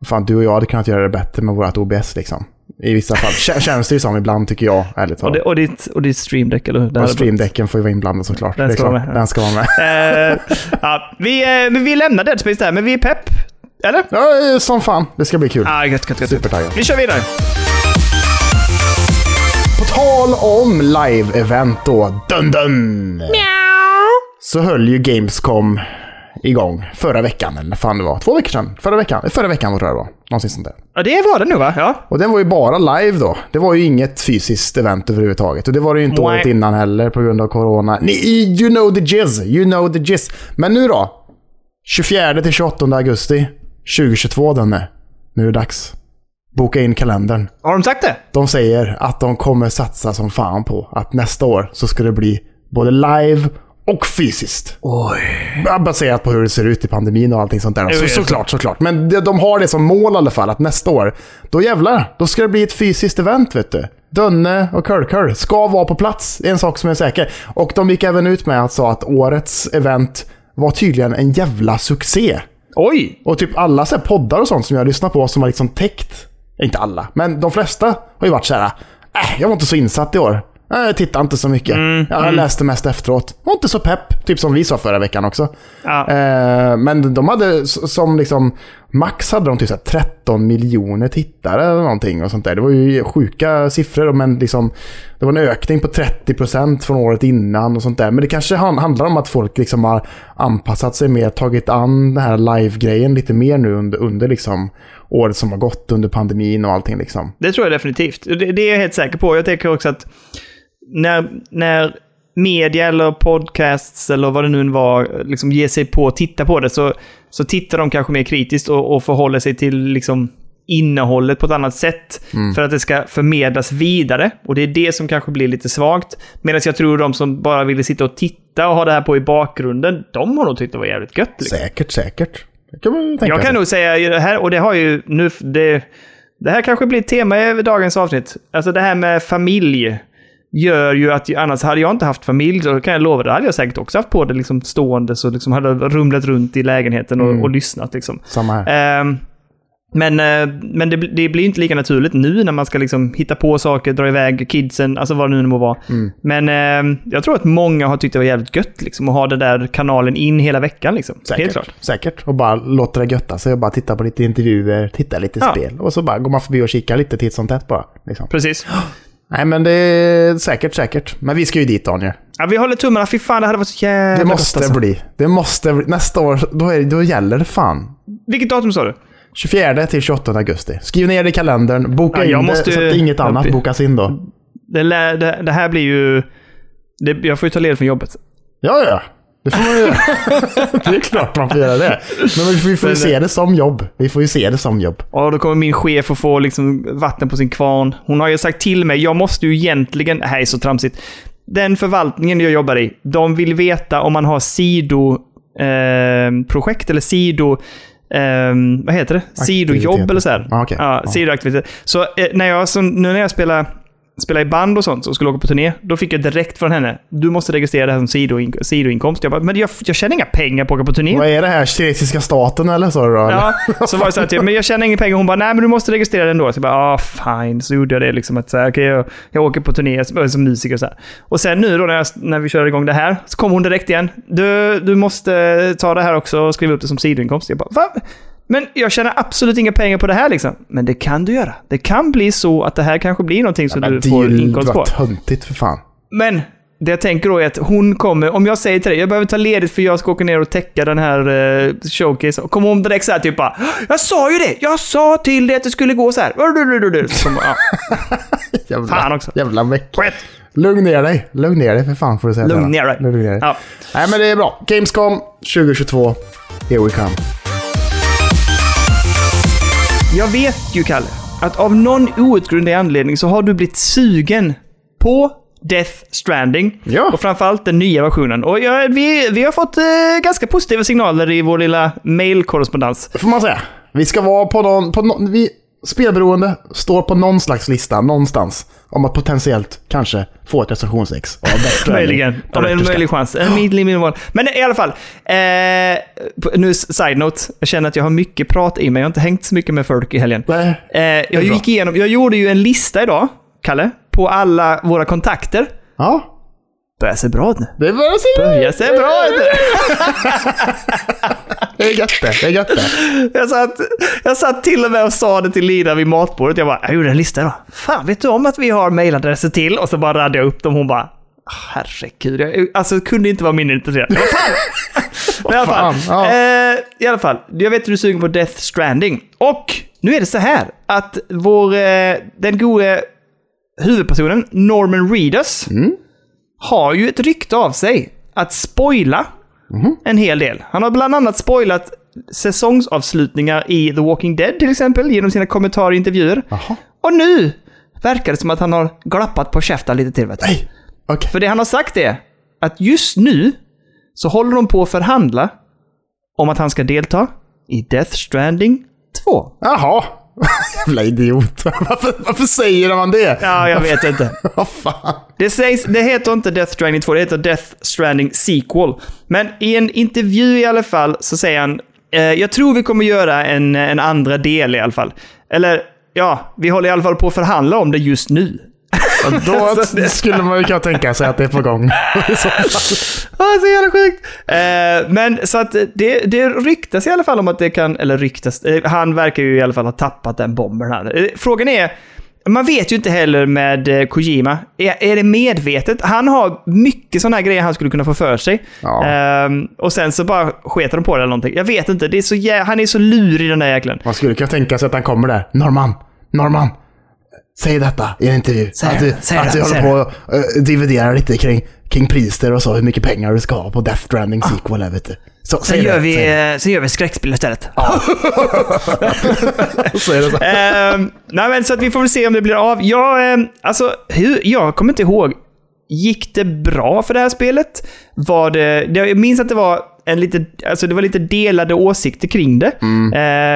Fan, du och jag hade kunnat göra det bättre med vårt OBS liksom. I vissa fall Kä- känns det ju som ibland tycker jag, ärligt Och, talat. det, och, ditt, och ditt stream deck, eller hur? Och streamdecken får ju vara inblandad såklart. Den ska vara med. Den ska vara med. [LAUGHS] Eh, ja, vi, men vi lämnar Dead Space där, men vi är pepp. Eller? Ja, som fan. Det ska bli kul. Ah, gött, gött, gött. Supertaggad. Vi kör vidare. På tal om live-event då, dun dun! Så höll ju Gamescom igång förra veckan, eller fan det var. Två veckor sedan. Förra veckan, förra veckan tror jag det var. Någonsin sånt där. Ja, det var det nu va? Ja. Och den var ju bara live då. Det var ju inget fysiskt event överhuvudtaget. Och det var det ju inte Nej. året innan heller på grund av corona. Ni, you know the jizz, you know the jizz. Men nu då? 24 till 28 augusti 2022 Danne. Nu är det dags. Boka in kalendern. Har de sagt det? De säger att de kommer satsa som fan på att nästa år så ska det bli både live och fysiskt. Oj. Baserat på hur det ser ut i pandemin och allting sånt där. Så, såklart, såklart. Men de, de har det som mål i alla fall, att nästa år, då jävlar, då ska det bli ett fysiskt event vet du. Dönne och Curl ska vara på plats, det är en sak som är säker. Och de gick även ut med att sa att årets event var tydligen en jävla succé. Oj! Och typ alla så poddar och sånt som jag lyssnar på som har liksom täckt, inte alla, men de flesta har ju varit så här. Äh, jag var inte så insatt i år. Jag tittade inte så mycket. Mm, jag läste mest efteråt. Var inte så pepp, typ som vi sa förra veckan också. Ja. Eh, men de hade som liksom... Max hade de typ så här 13 miljoner tittare eller någonting och sånt där. Det var ju sjuka siffror men liksom... Det var en ökning på 30% från året innan och sånt där. Men det kanske han- handlar om att folk liksom har anpassat sig mer, tagit an den här live-grejen lite mer nu under, under liksom året som har gått under pandemin och allting liksom. Det tror jag definitivt. Det, det är jag helt säker på. Jag tänker också att när, när media eller podcasts eller vad det nu var liksom ger sig på att titta på det så, så tittar de kanske mer kritiskt och, och förhåller sig till liksom innehållet på ett annat sätt för att det ska förmedlas vidare. Och det är det som kanske blir lite svagt. Medan jag tror de som bara ville sitta och titta och ha det här på i bakgrunden, de har nog tyckt det var jävligt gött. Liksom. Säkert, säkert. Det kan man tänka Jag kan sig. nog säga det här, och det har ju nu... Det, det här kanske blir ett tema i dagens avsnitt. Alltså det här med familj gör ju att, annars hade jag inte haft familj, så kan jag lova, det hade jag säkert också haft på det liksom stående, så liksom hade rumlat runt i lägenheten och, och lyssnat liksom. Samma här. Ehm, men eh, men det, bl- det blir inte lika naturligt nu när man ska liksom hitta på saker, dra iväg kidsen, alltså vad det nu må vara. Mm. Men eh, jag tror att många har tyckt det var jävligt gött liksom, att ha den där kanalen in hela veckan. Liksom. Säkert. Helt klart. Säkert. Och bara låta det götta sig och bara titta på lite intervjuer, titta lite Ja. spel. Och så bara går man förbi och kikar lite titt som tätt bara. Liksom. Precis. [GASPS] Nej men det är säkert, säkert. Men vi ska ju dit Daniel. Ja, vi håller tummarna. Fy fan, det hade varit så jävla Det gott, måste alltså. bli. Det måste bli. Nästa år, då, är, då gäller det fan. Vilket datum sa du? 24 till 28 augusti. Skriv ner det i kalendern, boka Ja, in jag det måste så att inget annat jag- bokas in då. Det, det, det här blir ju... Det, jag får ju ta ledigt från jobbet. Ja, ja. Det får man göra. [LAUGHS] det är klart man får göra det. Men vi får, vi får ju se det som jobb. Vi får ju se det som jobb. Och då kommer min chef att få liksom vatten på sin kvarn. Hon har ju sagt till mig, jag måste ju egentligen... Det här är så tramsigt. Den förvaltningen jag jobbar i, de vill veta om man har sidoprojekt eh, eller sido... Eh, vad heter det? Sidojobb eller så här. Ah, okej. Ja, Ja. sidoaktiviteter. Så eh, när jag, så nu när jag spelar, spelar i band och sånt och skulle åka på turné, då fick jag direkt från henne, du måste registrera det här som sidoin sidoinkomst. Jag bara, men jag, jag tjänar inga pengar på att åka på turné. Vad är det här? Kinesiska staten eller så då? eller? Ja, så var det så här, typ, men jag tjänar inga pengar. Hon bara, nej men du måste registrera det ändå. Så jag bara, ah fine. Så gjorde jag det liksom. Att så här, okej, jag, jag åker på turné som, musiker och så här. Och sen nu då när, jag, när vi kör igång det här, så kom hon direkt igen. Du, du måste ta det här också och skriva upp det som sidoinkomst. Jag bara, va? Men jag tjänar absolut inga pengar på det här liksom. Men det kan du göra. Det kan bli så att det här kanske blir någonting som Men du det är får inkomst på. vad töntigt för fan. Men det jag tänker då är att hon kommer, om jag säger till dig, jag behöver ta ledigt för jag ska åka ner och täcka den här uh, showcase. Kommer hon direkt så här typ bara, jag sa ju det! Jag sa till dig att det skulle gå så här. Kommer, ja, [LAUGHS] Jävla, Fan också. Jävla meck. Lugn ner dig. Lugn ner dig för fan får du säga. Lugn ner dig. Lugn ner dig. Ja. Nej men det är bra. Gamescom 2022. Here we come. Jag vet ju, Kalle, att av någon outgrundlig anledning så har du blivit sugen på Death Stranding. Ja. Och framförallt den nya versionen. Och ja, vi, vi har fått eh, ganska positiva signaler i vår lilla mailkorrespondens. Får man säga. Vi ska vara på någon... På no, vi, spelberoende står på någon slags lista någonstans. Om att potentiellt kanske få ett recensionsex av. [LAUGHS] Möjligen. Men en möjlig chans. En middling minimal. Men i alla fall. Eh, nu side note. Jag känner att jag har mycket prat i mig. Jag har inte hängt så mycket med folk i helgen. Nej. Eh, jag bra. gick igenom. Jag gjorde ju en lista idag, Kalle, på alla våra kontakter. Ja, Börjar se bra ut nu. det börjar se... Börjar se bra ut nu. [LAUGHS] Det är gött det. Det är gött det. Jag satt, jag satt till och med och sa det till Lina vid matbordet. Jag bara, jag gjorde en lista idag. Fan, vet du om att vi har mailadresser till? Och så bara radade jag upp dem. Hon bara, "Ah, herregud. Jag alltså, kunde inte vara mindre intresserad. Men [LAUGHS] i alla fall. fan, ja. Eh, I alla fall, jag vet att du är sugen på Death Stranding. Och nu är det så här att vår, eh, den gode huvudpersonen, Norman Reedus, har ju ett rykte av sig att spoila en hel del. Han har bland annat spoilat säsongsavslutningar i The Walking Dead till exempel, genom sina kommentarer och intervjuer. Jaha. Och nu verkar det som att han har glappat på käften lite till. Vet. Nej. Okej. För det han har sagt är att just nu så håller de på att förhandla om att han ska delta i Death Stranding 2. Jaha. [LAUGHS] Jävla idiot. Varför, varför säger man det? Ja, jag vet inte. [LAUGHS] Vad fan. Det, sägs, det heter inte Death Stranding 2, det heter Death Stranding Sequel. Men i en intervju i alla fall så säger han, eh, jag tror vi kommer göra en, en andra del i alla fall. Eller, ja, vi håller i alla fall på att förhandla om det just nu. Då [LAUGHS] skulle man ju kunna tänka sig att det är på gång. [LAUGHS] Så. Ah, så jävla sjukt! Eh, men så att det, det ryktas i alla fall om att det kan, eller ryktas, eh, han verkar ju i alla fall ha tappat den bomben här. Eh, frågan är, man vet ju inte heller med eh, Kojima, är, är det medvetet? Han har mycket sådana här grejer han skulle kunna få för sig. Ja. Ehm, och sen så bara sketar de på det eller någonting. Jag vet inte, det är så jä- han är så lurig den där jäkeln. Man skulle kunna tänka sig att han kommer där. Norman, Norman. Säg detta i en intervju. Säg att du, säg att det, du håller på och uh, dividerar lite kring, kring priser och så. Hur mycket pengar du ska ha på Death Stranding sequel. här, Vet du. Så, Sen säg gör, det, vi, det. eh, sen gör vi skräckspel istället. [LAUGHS] Säg det så. Ehm, nej, men så att vi får väl se om det blir av. Jag, ehm, alltså, hur, jag kommer inte ihåg. Gick det bra för det här spelet? Var det jag minns att det var en lite, alltså det var lite delade åsikter kring det.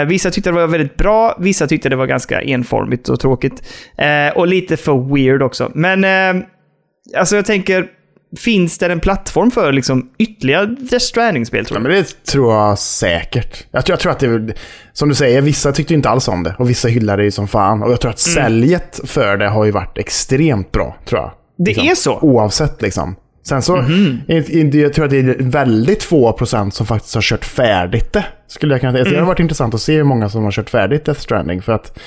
Eh, vissa tyckte det var väldigt bra, vissa tyckte det var ganska enformigt och tråkigt. Eh, och lite för weird också. Men eh, alltså jag tänker, finns det en plattform för liksom ytterligare Death Stranding-spel tror Ja, jag? men det tror jag säkert. Jag tror, jag tror att det som du säger, vissa tyckte inte alls om det. Och vissa hyllade det som fan. Och jag tror att Mm. säljet för det har ju varit extremt bra, tror jag. Det Liksom. är så? Oavsett liksom. Sen så, i- i- jag tror att det är väldigt få procent som faktiskt har kört färdigt det. Skulle jag kunna. Mm. Det har varit intressant att se hur många som har kört färdigt Death Stranding. För att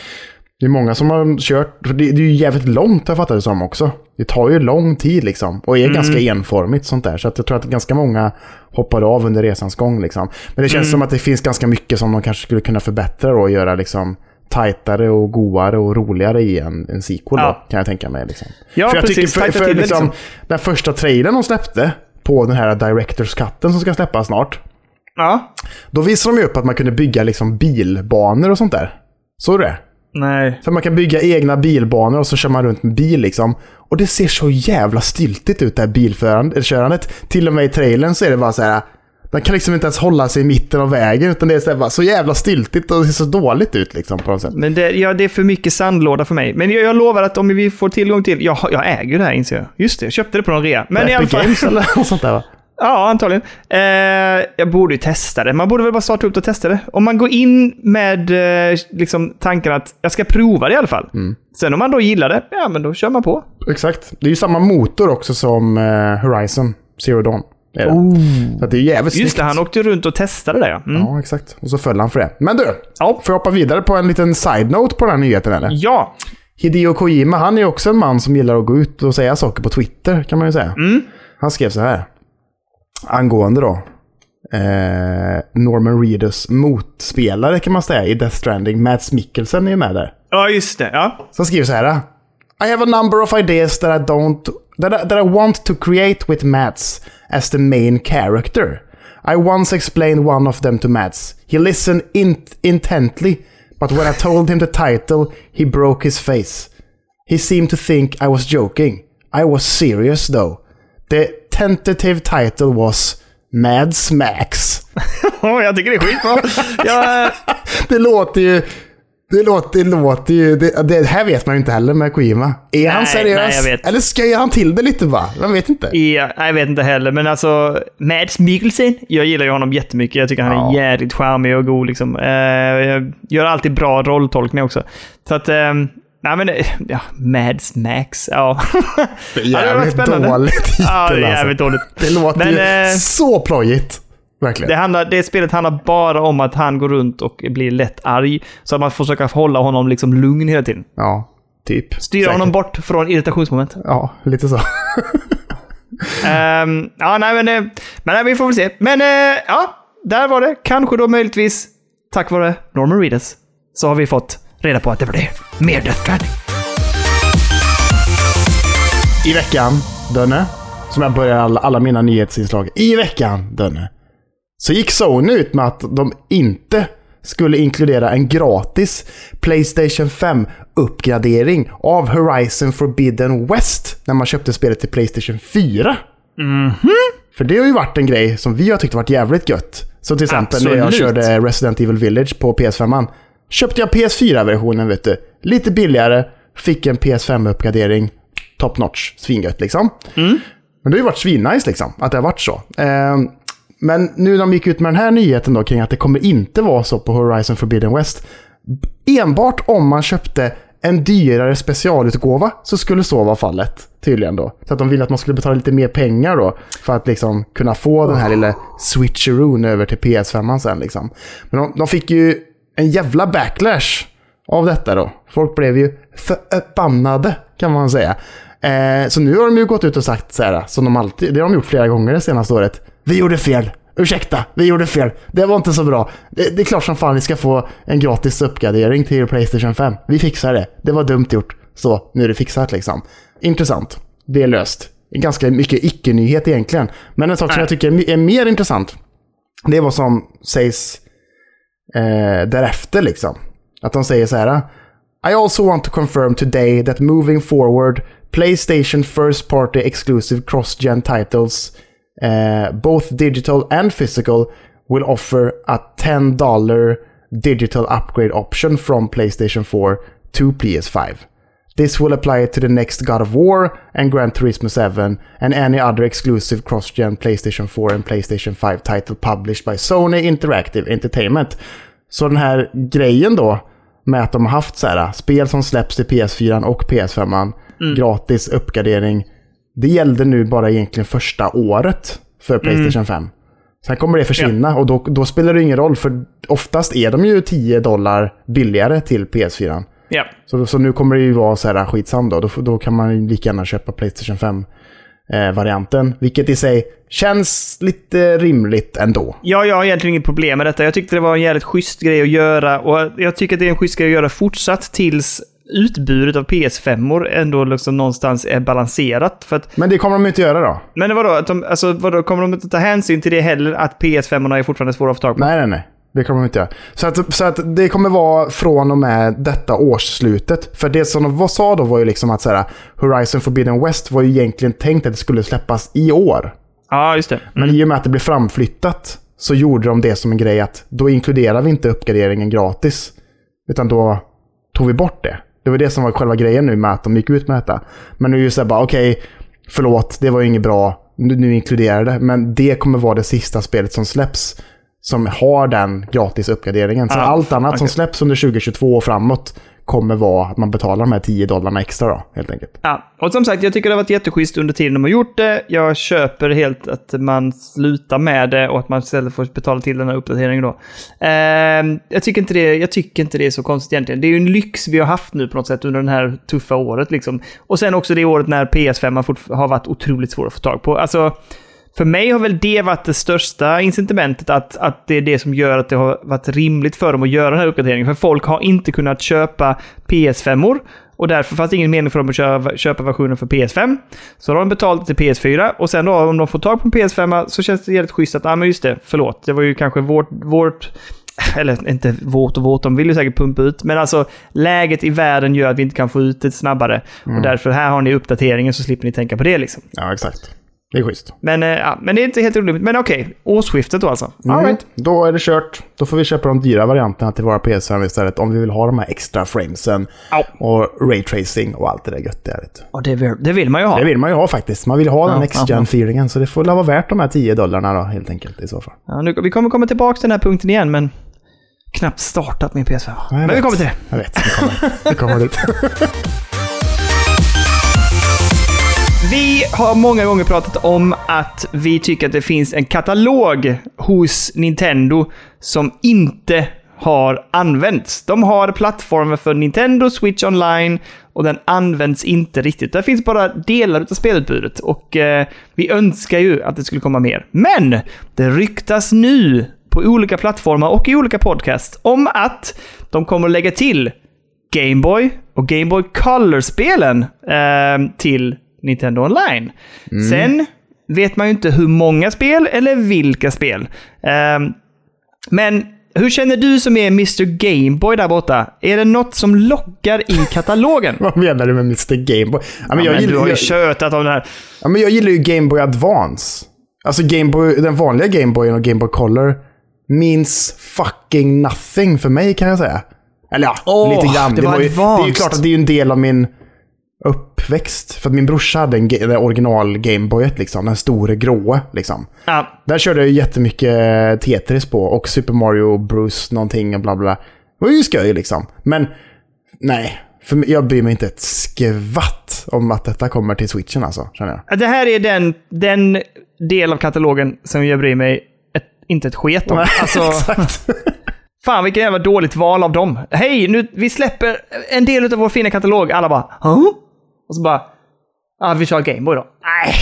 det är många som har kört, för det, det är ju jävligt långt jag fattar det som också. Det tar ju lång tid liksom. Och är Mm. ganska enformigt sånt där. Så att jag tror att ganska många hoppar av under resans gång liksom. Men det känns Mm. som att det finns ganska mycket som de kanske skulle kunna förbättra då och göra liksom tajtare och godare och roligare i en, en sequel Ja. då, kan jag tänka mig. Liksom. Ja, för jag precis. tycker för, för liksom, liksom. den första trailern de släppte på den här Directors Cutten som ska släppas snart. Ja. Då visade de ju upp att man kunde bygga liksom bilbanor och sånt där. Såg du det? Nej. Så man kan bygga egna bilbanor och så kör man runt med bil liksom. Och det ser så jävla styltigt ut det här bilkörandet. Till och med i trailern så är det bara så här. Den kan liksom inte ens hålla sig i mitten av vägen utan det är så, här så jävla styltigt och det ser så dåligt ut liksom på något sätt. Men det, ja, det är för mycket sandlåda för mig. Men jag, jag lovar att om vi får tillgång till... Jag, jag äger det här inser jag. Just det, jag köpte det på någon rea. Men i alla fall... Games eller [LAUGHS] något sånt där va? Ja, antagligen. Eh, jag borde ju testa det. Man borde väl bara starta upp det och testa det. Om man går in med eh, liksom, tanken att jag ska prova det i alla fall. Mm. Sen om man då gillar det, ja men då kör man på. Exakt. Det är ju samma motor också som eh, Horizon Zero Dawn. Det är det. Så det är jävligt Just snyggt. det, han åkte runt och testade det ja. Mm. Ja, exakt. Och så föll han för det. Men du, Ja. får jag hoppa vidare på en liten side-note på den här nyheten eller? Ja. Hideo Kojima, han är ju också en man som gillar att gå ut och säga saker på Twitter, kan man ju säga. Han skrev så här. Angående då. Eh, Norman Reedus motspelare kan man säga i Death Stranding. Mads Mikkelsen är ju med där. Ja, just det. Ja. Så han skriver så här. I have a number of ideas that I don't... That I, that I want to create with Mads as the main character. I once explained one of them to Mads. He listened in, intently, but when I told him the title, he broke his face. He seemed to think I was joking. I was serious though. The tentative title was Mads Max. [LAUGHS] Åh, jag tycker det är skitbra. [LAUGHS] jag, Det låter ju... Det låter, det låter ju... Det, det här vet man ju inte heller med Kojima. Är han Nej, seriös? nej, jag vet. Eller sköjar han till det lite bara? Man vet inte. Ja, jag vet inte heller, men alltså Mads Mikkelsen, jag gillar ju honom jättemycket. Jag tycker han är Ja. jävligt charmig och god liksom. Eh, jag gör alltid bra rolltolkning också. Så att, eh, nej men, eh, ja, Mads Max, ja. [LAUGHS] Det är Ja, det har varit jävligt spännande. dålig titel ja, det är alltså. jävligt dåligt. Det låter Men, ju eh, så plojigt. Verkligen. Det, handlar, det spelet handlar bara om att han går runt och blir lätt arg. Så att man får försöka hålla honom liksom lugn hela tiden. Ja, typ. Styra Säkert. honom bort från irritationsmoment. Ja, lite så. Ehm, ja, nej, men, eh, men nej, vi får väl se. Men eh, ja, där var det. Kanske då möjligtvis, tack vare Norman Reedus, så har vi fått reda på att det blir mer Death Stranding. I veckan, Dönne, som jag börjar alla, alla mina nyhetsinslag. I veckan, Dönne, så gick Sony ut med att de inte skulle inkludera en gratis Playstation 5-uppgradering av Horizon Forbidden West när man köpte spelet till Playstation 4. För det har ju varit en grej som vi har tyckt varit jävligt gött. Så till exempel när jag Absolut. körde Resident Evil Village på PS5. Köpte jag PS4-versionen, vet du. Lite billigare, fick en PS5-uppgradering. Top notch, svingött liksom. Men det har ju varit svinnice liksom, att det har varit så. Ehm, men nu när de gick ut med den här nyheten då kring att det kommer inte vara så på Horizon Forbidden West. Enbart om man köpte en dyrare specialutgåva så skulle så vara fallet. Tydligen då. Så att de ville att man skulle betala lite mer pengar då. För att liksom kunna få den här lilla switcheroon över till PS5 sen liksom. Men de, de fick ju en jävla backlash av detta då. Folk blev ju förbannade kan man säga. Eh, så nu har de ju gått ut och sagt så här, som de alltid, det har de gjort flera gånger det senaste året. Vi gjorde fel. Ursäkta, vi gjorde fel. Det var inte så bra. Det, det är klart som fan ni ska få en gratis uppgradering till Playstation 5. Vi fixar det. Det var dumt gjort. Så, nu är det fixat liksom. Intressant. Det är löst. Ganska mycket icke-nyhet egentligen. Men en sak som jag tycker är, mer intressant, det är vad som sägs eh, därefter liksom. Att de säger så här. I also want to confirm today that moving forward Playstation first party exclusive cross-gen titles uh, both digital and physical will offer a $10 digital upgrade option from PlayStation 4 to PS5. This will apply to the next God of War and Gran Turismo 7 and any other exclusive cross-gen PlayStation 4 and PlayStation 5 title published by Sony Interactive Entertainment. Så den här grejen då med att de har haft så här, spel som släpps till PS4 och PS5, gratis uppgradering. Det gällde nu bara egentligen första året för Playstation 5. Sen kommer det försvinna och då, då spelar det ingen roll för oftast är de ju 10 dollar billigare till PS4. Ja. Så, så nu kommer det ju vara så här skitsam då. Då, då kan man ju lika gärna köpa Playstation 5 eh, varianten. Vilket i sig känns lite rimligt ändå. Ja, jag har egentligen inget problem med detta. Jag tyckte det var en jävligt schysst grej att göra och jag tycker att det är en schysst grej att göra fortsatt tills utbudet av PS5 ändå liksom någonstans är balanserat. För att, Men det kommer de inte göra då. men vadå, att de, alltså, vadå, kommer de inte ta hänsyn till det heller att PS5 är fortfarande svåra att få tag på? Nej, nej, nej. Det kommer de inte göra. Så att, så att det kommer vara från och med detta årsslutet. För det som de sa då var ju liksom att så här, Horizon Forbidden West var ju egentligen tänkt att det skulle släppas i år. Ja, just det. Men i och med att det blev framflyttat så gjorde de det som en grej att då inkluderar vi inte uppgraderingen gratis. Utan då tog vi bort det. Det var det som var själva grejen nu med att de gick ut med detta. Men nu är det så här bara, okej, förlåt, det var ju inget bra. Nu, nu inkluderar det. Men det kommer vara det sista spelet som släpps som har den gratis uppgraderingen. Så Ah, allt annat som okej. släpps under 2022 och framåt kommer vara att man betalar de här 10 dollarna extra då, helt enkelt. Ja, och som sagt, jag tycker det har varit jätteschysst under tiden de har gjort det. Jag köper helt att man slutar med det och att man istället får betala till den här uppdateringen då. Eh, jag, tycker inte det, jag tycker inte det är så konstigt egentligen. Det är ju en lyx vi har haft nu på något sätt under det här tuffa året liksom. Och sen också det året när PS5 har, fort- har varit otroligt svår att få tag på. Alltså, för mig har väl det varit det största incitamentet, att, att det är det som gör att det har varit rimligt för dem att göra den här uppdateringen. För folk har inte kunnat köpa PS5-or och därför fanns det ingen mening för dem att köpa, köpa versionen för PS5. Så då har de betalat till PS4 och sen då om de får tag på en PS5 så känns det jävligt schysst att, ja ah, men just det, förlåt, det var ju kanske vårt, vårt [LAUGHS] eller inte vårt och vårt, de vill ju säkert pumpa ut. Men alltså läget i världen gör att vi inte kan få ut det snabbare. Och därför här har ni uppdateringen så slipper ni tänka på det liksom. Ja, exakt. Det är schysst. Men, eh, ja, men det är inte helt orimligt. Men okej, årsskiftet då alltså. Mm. Right. Då är det kört. Då får vi köpa de dyra varianterna till våra PS5 istället. Om vi vill ha de här extra framesen Ja. och raytracing och allt det där göttiga. Och det, vill, det vill man ju ha. Det vill man ju ha faktiskt. Man vill ha den Ja, next ja, ja. gen feelingen Så det får väl vara värt de här 10 dollarna då helt enkelt i så fall. Ja, nu, vi kommer komma tillbaka till den här punkten igen, men knappt startat min PS5. jag men vi kommer till det. Jag vet, det kommer, det kommer dit. [LAUGHS] har många gånger pratat om att vi tycker att det finns en katalog hos Nintendo som inte har använts. De har plattformen för Nintendo Switch Online och den används inte riktigt. Där finns bara delar av spelutbudet och eh, vi önskar ju att det skulle komma mer. Men det ryktas nu på olika plattformar och i olika podcast om att de kommer att lägga till Game Boy och Game Boy Color-spelen eh, till Nintendo Online. Sen vet man ju inte hur många spel eller vilka spel. Eh, men hur känner du som är Mr Game Boy där borta? Är det något som lockar i [LAUGHS] katalogen? Vad menar du med Mr Game Boy? Ja, men Ja, jag, men du har ju jag, tjötat om det här. ja, men jag gillar ju Game Boy Advance. Alltså Game Boy, den vanliga Game Boyen och Game Boy Color means fucking nothing för mig kan jag säga. Eller ja, Åh, lite grann. det var ju, det är ju klart att det är en del av min uppväxt. För att min brorsa hade en den original Gameboyet liksom. Den stora gråa liksom. Ja, Där körde jag jättemycket Tetris på och Super Mario Bros någonting och bla bla. Det var ju skoj liksom. Men nej, För jag bryr mig inte ett skvatt om att detta kommer till switchen alltså, känner jag. Det här är den, den del av katalogen som jag bryr mig ett, inte ett sket om. [LAUGHS] Alltså, Exakt. fan vilket jävla dåligt val av dem. Hej, nu, vi släpper en del av vår fina katalog. Alla bara huh? Och så bara, ja vi kör Gameboy då. Nej,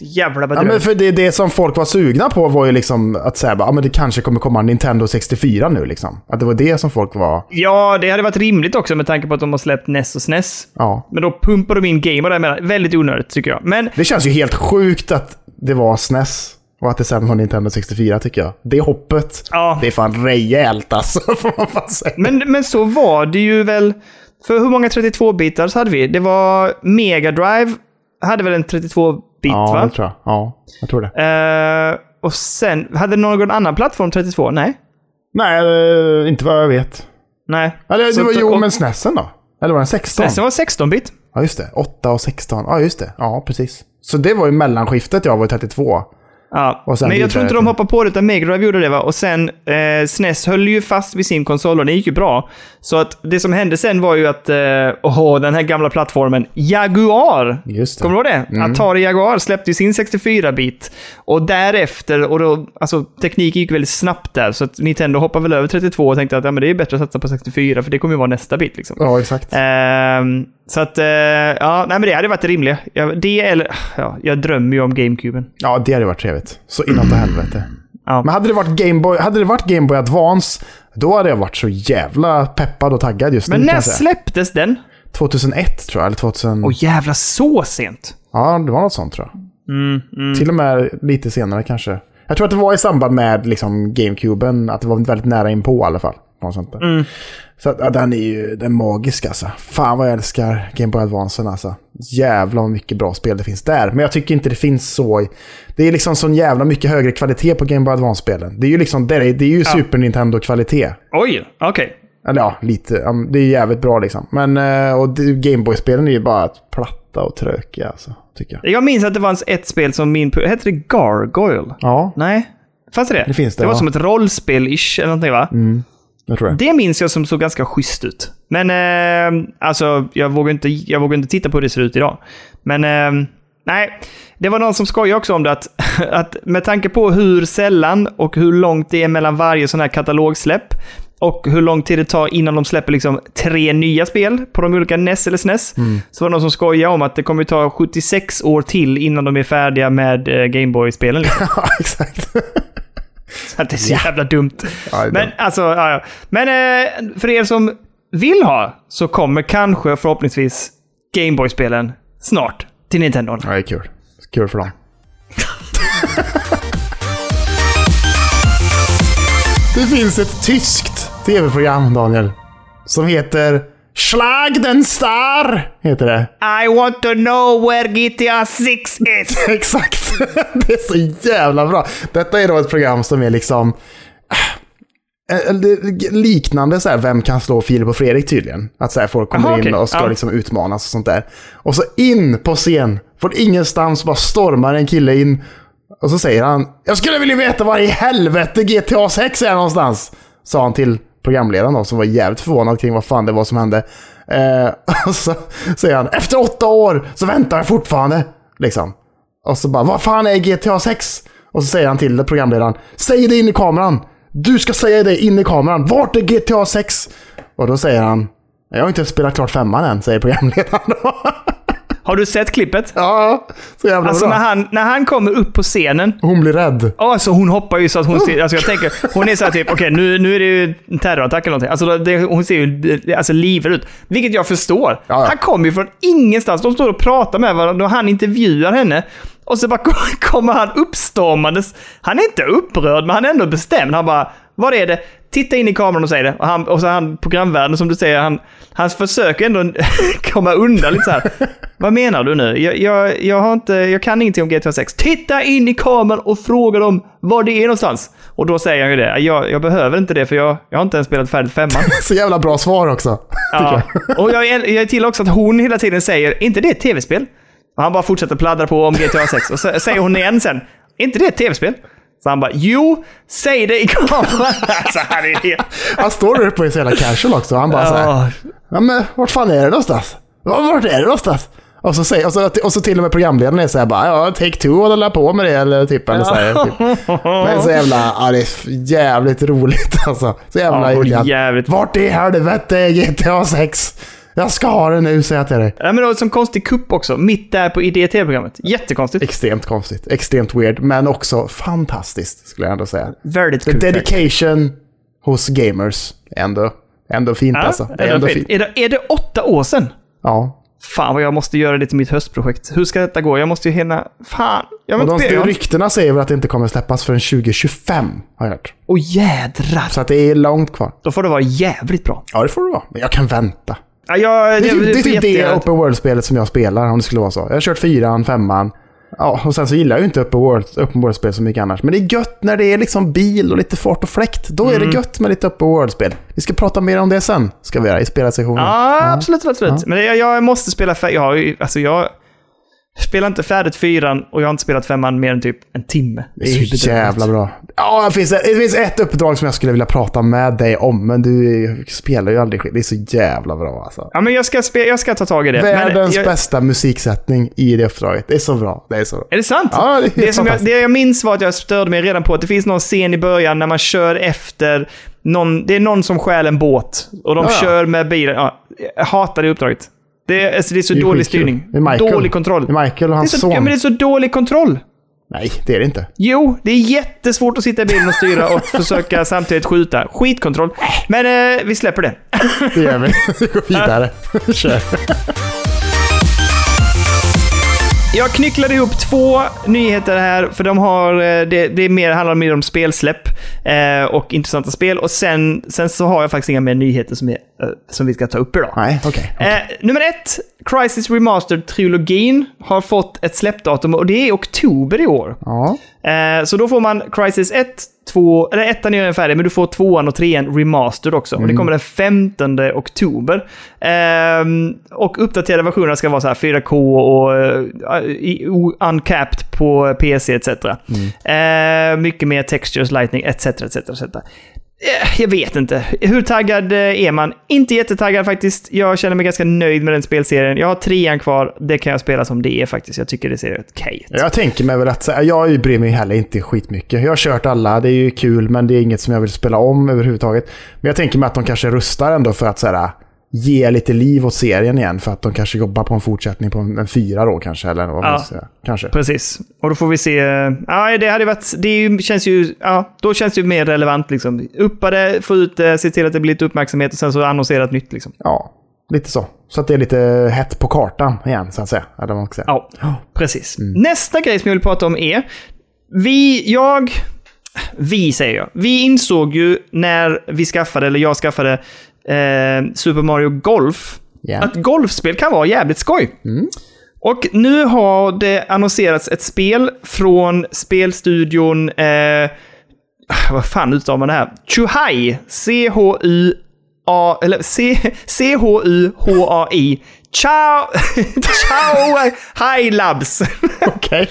jävla Ja, bedrövligt. men för det, det som folk var sugna på var ju liksom att säga att ah, men det kanske kommer komma en Nintendo 64 nu liksom. Att det var det som folk var, Ja, det hade varit rimligt också med tanke på att de har släppt NES och SNES. ja. Men då pumpar de in Gameboy däremellan. Väldigt onödigt tycker jag. Men Det känns ju helt sjukt att det var SNES och att det sen var Nintendo 64 tycker jag. Det hoppet, Ja. det är fan rejält alltså, [LAUGHS] får man fan säga. Men, men så var det ju väl. För hur många 32-bitars hade vi? Det var Mega Drive hade väl en 32-bit Ja, va? det tror jag. Ja, jag tror det. Eh, och sen, hade någon annan plattform 32? Nej. Nej, eh, inte vad jag vet. Nej. Eller Så det var, jo, och- men SNESen då? Eller var den 16? Sen var 16-bit. Ja, just det. 8 och 16. Ja, just det. Ja, precis. Så det var ju mellanskiftet jag var 32. Ja. Men jag vidare tror inte de hoppade på det, utan Mega Drive gjorde det va? Och sen eh, SNES höll ju fast vid sin konsol och det gick ju bra. Så att det som hände sen var ju att, eh, åh, den här gamla plattformen, Jaguar. Just det. Kommer du ihåg det? Atari Jaguar släppte ju sin 64-bit. Och därefter, och då, alltså tekniken gick väldigt snabbt där, så att Nintendo hoppade väl över 32 och tänkte att ja, men det är bättre att satsa på 64, för det kommer ju vara nästa bit liksom. Ja, exakt. Ehm, så att, eh, ja, nej men det hade varit rimligt. Det eller, ja, jag drömmer ju om GameCuben. Ja, det hade varit trevligt. Så inåt helvete. Ja. Men hade det varit Game Boy, hade det varit Game Boy Advance, då hade jag varit så jävla peppad och taggad just Men nu. kan när släpptes den? 2001 tror jag, eller 2000... Åh jävla så sent! Ja, det var något sånt tror jag. Mm, Till och med lite senare kanske. Jag tror att det var i samband med liksom, GameCuben, att det var väldigt nära inpå i alla fall. Något sånt där. Mm. Så att, ja, den är ju den magisk alltså. Fan vad jag älskar Game Boy Advance alltså. Jävlar vad mycket bra spel det finns där. Men jag tycker inte det finns så... i- Det är liksom sån jävla mycket högre kvalitet på Game Boy Advance-spelen. Det är ju liksom, det är, det är ju Super Nintendo-kvalitet. Oj, okej. Eller ja, lite. Ja, Det är jävligt bra liksom. Men, eh, och det- Game Boy-spelen är ju bara platta och trökiga alltså, tycker jag. Jag minns att det fanns ett spel som min... Hette det Gargoyle? Ja, Nej? Fanns det det? Det finns det, Det var ja. som ett rollspel-ish eller någonting va? Jag tror det. Det minns jag som såg ganska schysst ut. Men eh, alltså, jag vågar, inte, jag vågar inte titta på hur det ser ut idag. Men eh, nej, det var någon som skojade också om det att, [LAUGHS] att med tanke på hur sällan och hur långt det är mellan varje sån här katalogsläpp och hur lång tid det tar innan de släpper liksom tre nya spel på de olika NES eller SNES. Så var det någon som skojade om att det kommer ta 76 år till innan de är färdiga med eh, Gameboy-spelen. Liksom. [LAUGHS] Exakt. [LAUGHS] Så att det är så jävla dumt. Men alltså, ja, ja. Men eh, för er som vill ha så kommer kanske förhoppningsvis Gameboy-spelen snart till Nintendo. Ja, det är kul. Kul för dem. [LAUGHS] det finns ett tyskt tv-program, Daniel, som heter Schlag den Star, heter det. I want to know where GTA 6 is! [LAUGHS] Exakt. Det är så jävla bra. Detta är då ett program som är liksom eh, eh, liknande så här, Vem kan slå Filip och Fredrik tydligen. Att så här, folk kommer Aha, in okej. och ska Ja. liksom utmanas och sånt där. Och så in på scen, från ingenstans bara stormar en kille in. Och så säger han Jag skulle vilja veta var i helvete GTA 6 är någonstans. Sa han till programledaren då, som var jävligt förvånad kring vad fan det var som hände. Eh, [LAUGHS] och så säger han Efter åtta år så väntar jag fortfarande. Liksom. Och så bara, vad fan är GTA 6? Och så säger han till programledaren, säg det in i kameran. Du ska säga det in i kameran. Vart är GTA 6? Och då säger han, jag har inte spelat klart femman än, säger programledaren då. [LAUGHS] Har du sett klippet? ja, så jävla Alltså bra. när han, när han kommer upp på scenen Hon blir rädd. Alltså hon hoppar ju så att hon ser... Alltså jag tänker, hon är så här typ, okej nu, nu är det ju en terrorattack eller någonting. Alltså det, hon ser ju alltså, livrädd ut. Vilket jag förstår. Ja, ja. Han kommer ju från ingenstans. De står och pratar med varandra och han intervjuar henne. Och så bara kommer han uppstormandes. Han är inte upprörd, men han är ändå bestämd. Han bara, vad är det? Titta in i kameran och säg det. Och, han, och så han, programvärden som du säger, han, han försöker ändå [LAUGHS] komma undan lite så här. [LAUGHS] Vad menar du nu? Jag, jag, jag, har inte, jag kan ingenting om GTA 6. Titta in i kameran och fråga dem var det är någonstans. Och då säger han ju det. Jag, jag behöver inte det för jag, jag har inte ens spelat färdigt femman. [LAUGHS] Så jävla bra svar också. Ja. Och jag är, jag är till också att hon hela tiden säger, inte det ett tv-spel? Och han bara fortsätter pladdra på om GTA 6. Och så säger hon igen sen, inte det ett tv-spel? Så han bara, jo, säg det i kameran. [LAUGHS] Alltså, han är helt... Han står där uppe och är så jävla casual också. Han bara så här, Ja. Ja men vart fan är det någonstans? Ja, Vart är det någonstans? Och så, säger, och, så, och så till och med programledaren är såhär bara ja, take two och hålla på med det eller typ. Eller så här, typ. Men så jävla, ja det är jävligt roligt alltså. Så jävla Ja, jävligt- Vart i helvete är GTA 6? Jag ska ha det nu säger jag till dig. Ja, men det var som konstig kupp också, mitt där på IDT-programmet. Jättekonstigt. Extremt konstigt, extremt weird, men också fantastiskt skulle jag ändå säga. Väldigt The kul. dedication hos gamers ändå, ändå fint Ja, alltså. Det är ändå det fint. är, det, är det åtta år sedan? Ja. Fan vad jag måste göra det till mitt höstprojekt. Hur ska detta gå? Jag måste ju hinna... Fan! Jag Och de, ryktena säger väl att det inte kommer släppas förrän 2025, har jag hört. Åh jädrar! Så att det är långt kvar. Då får det vara jävligt bra. Ja, det får det vara. Men jag kan vänta. Ja, jag, Det är, typ- det är typ det open world-spelet som jag spelar, om det skulle vara så. Jag har kört fyran, femman. Ja, och sen så gillar jag ju inte open world- open world-spel så mycket annars. Men det är gött när det är liksom bil och lite fart och fläkt. Då är Mm. det gött med lite open world-spel. Vi ska prata mer om det sen, ska vi göra, i spelarsektionen. Ja, absolut, absolut. Men jag, jag måste spela fär- jag, har ju- alltså jag spelar inte färdigt fyran och jag har inte spelat femman mer än typ en timme. Det är så jävla bra. Ja, det finns, det finns ett uppdrag som jag skulle vilja prata med dig om, men du spelar ju aldrig skit. Det är så jävla bra alltså. Ja, men jag ska, spe, jag ska ta tag i det. Världens jag, bästa musiksättning i det uppdraget. Det är så bra. Det är så bra. Är det sant? Ja, det är det, som jag, det jag minns var att jag störde mig redan på att det finns någon scen i början när man kör efter någon, det är någon som stjäl en båt och de ja. kör med bilen. Ja, jag hatar det uppdraget. Det är, alltså, det är så Det är dålig styrning. Dålig kontroll. Det är Michael och hans så, son. ja, men det är så dålig kontroll. Nej, det är det inte. Jo, det är jättesvårt att sitta i bilen och styra och [LAUGHS] försöka samtidigt skjuta. Skitkontroll. Men eh, vi släpper det. Det gör vi. [LAUGHS] Vi går vidare. [LAUGHS] Kör. Jag knycklade ihop två nyheter här, för de har, eh, det, det är mer, handlar mer om spelsläpp eh, och intressanta spel. Och sen, sen så har jag faktiskt inga mer nyheter som, är, som vi ska ta upp idag. Nej, okej. Eh, nummer ett, Crisis Remastered-trilogin har fått ett släppdatum och det är oktober i år. Ja. Eh, så då får man Crisis 1, 2, eller ettan är redan färdig, men du får tvåan och trean remastered också. Och det kommer den 15 oktober. Ehm, och uppdaterade versionerna ska vara så här 4K och eh, uncapped på PC etc. Eh, mycket mer textures, lightning etc. etc, etc. Eh, jag vet inte. Hur taggad eh, är man? Inte jättetaggad faktiskt. Jag känner mig ganska nöjd med den spelserien. Jag har trean kvar. Det kan jag spela som det är faktiskt. Jag tycker det ser okej ut. Jag tänker mig väl att jag bryr mig heller inte skitmycket. Jag har kört alla, det är ju kul, men det är inget som jag vill spela om överhuvudtaget. Men jag tänker mig att de kanske rustar ändå för att så här, ge lite liv åt serien igen. För att de kanske jobbar på en fortsättning på en, en fyra då kanske. Eller vad Ja. Kanske. Precis. Och då får vi se. Ja, det hade varit... Det känns ju... Ja, då känns det ju mer relevant liksom. Uppa det, få ut det, se till att det blir lite uppmärksamhet och sen så annonsera ett nytt liksom. Ja, lite så. Så att det är lite hett på kartan igen, så att säga. Eller vad säga. Ja, precis. Nästa grej som jag vill prata om är... Vi, jag... Vi säger jag. Vi insåg ju när vi skaffade, eller jag skaffade, eh, Super Mario Golf. Ja. Att golfspel kan vara jävligt skoj. Och nu har det annonserats ett spel från spelstudion... Eh, vad fan uttalar man det här? Chuhai. C-H-U-A... Eller C- C-H-U-H-A-I. Ciao... Ciao High Labs. [LAUGHS] Okej.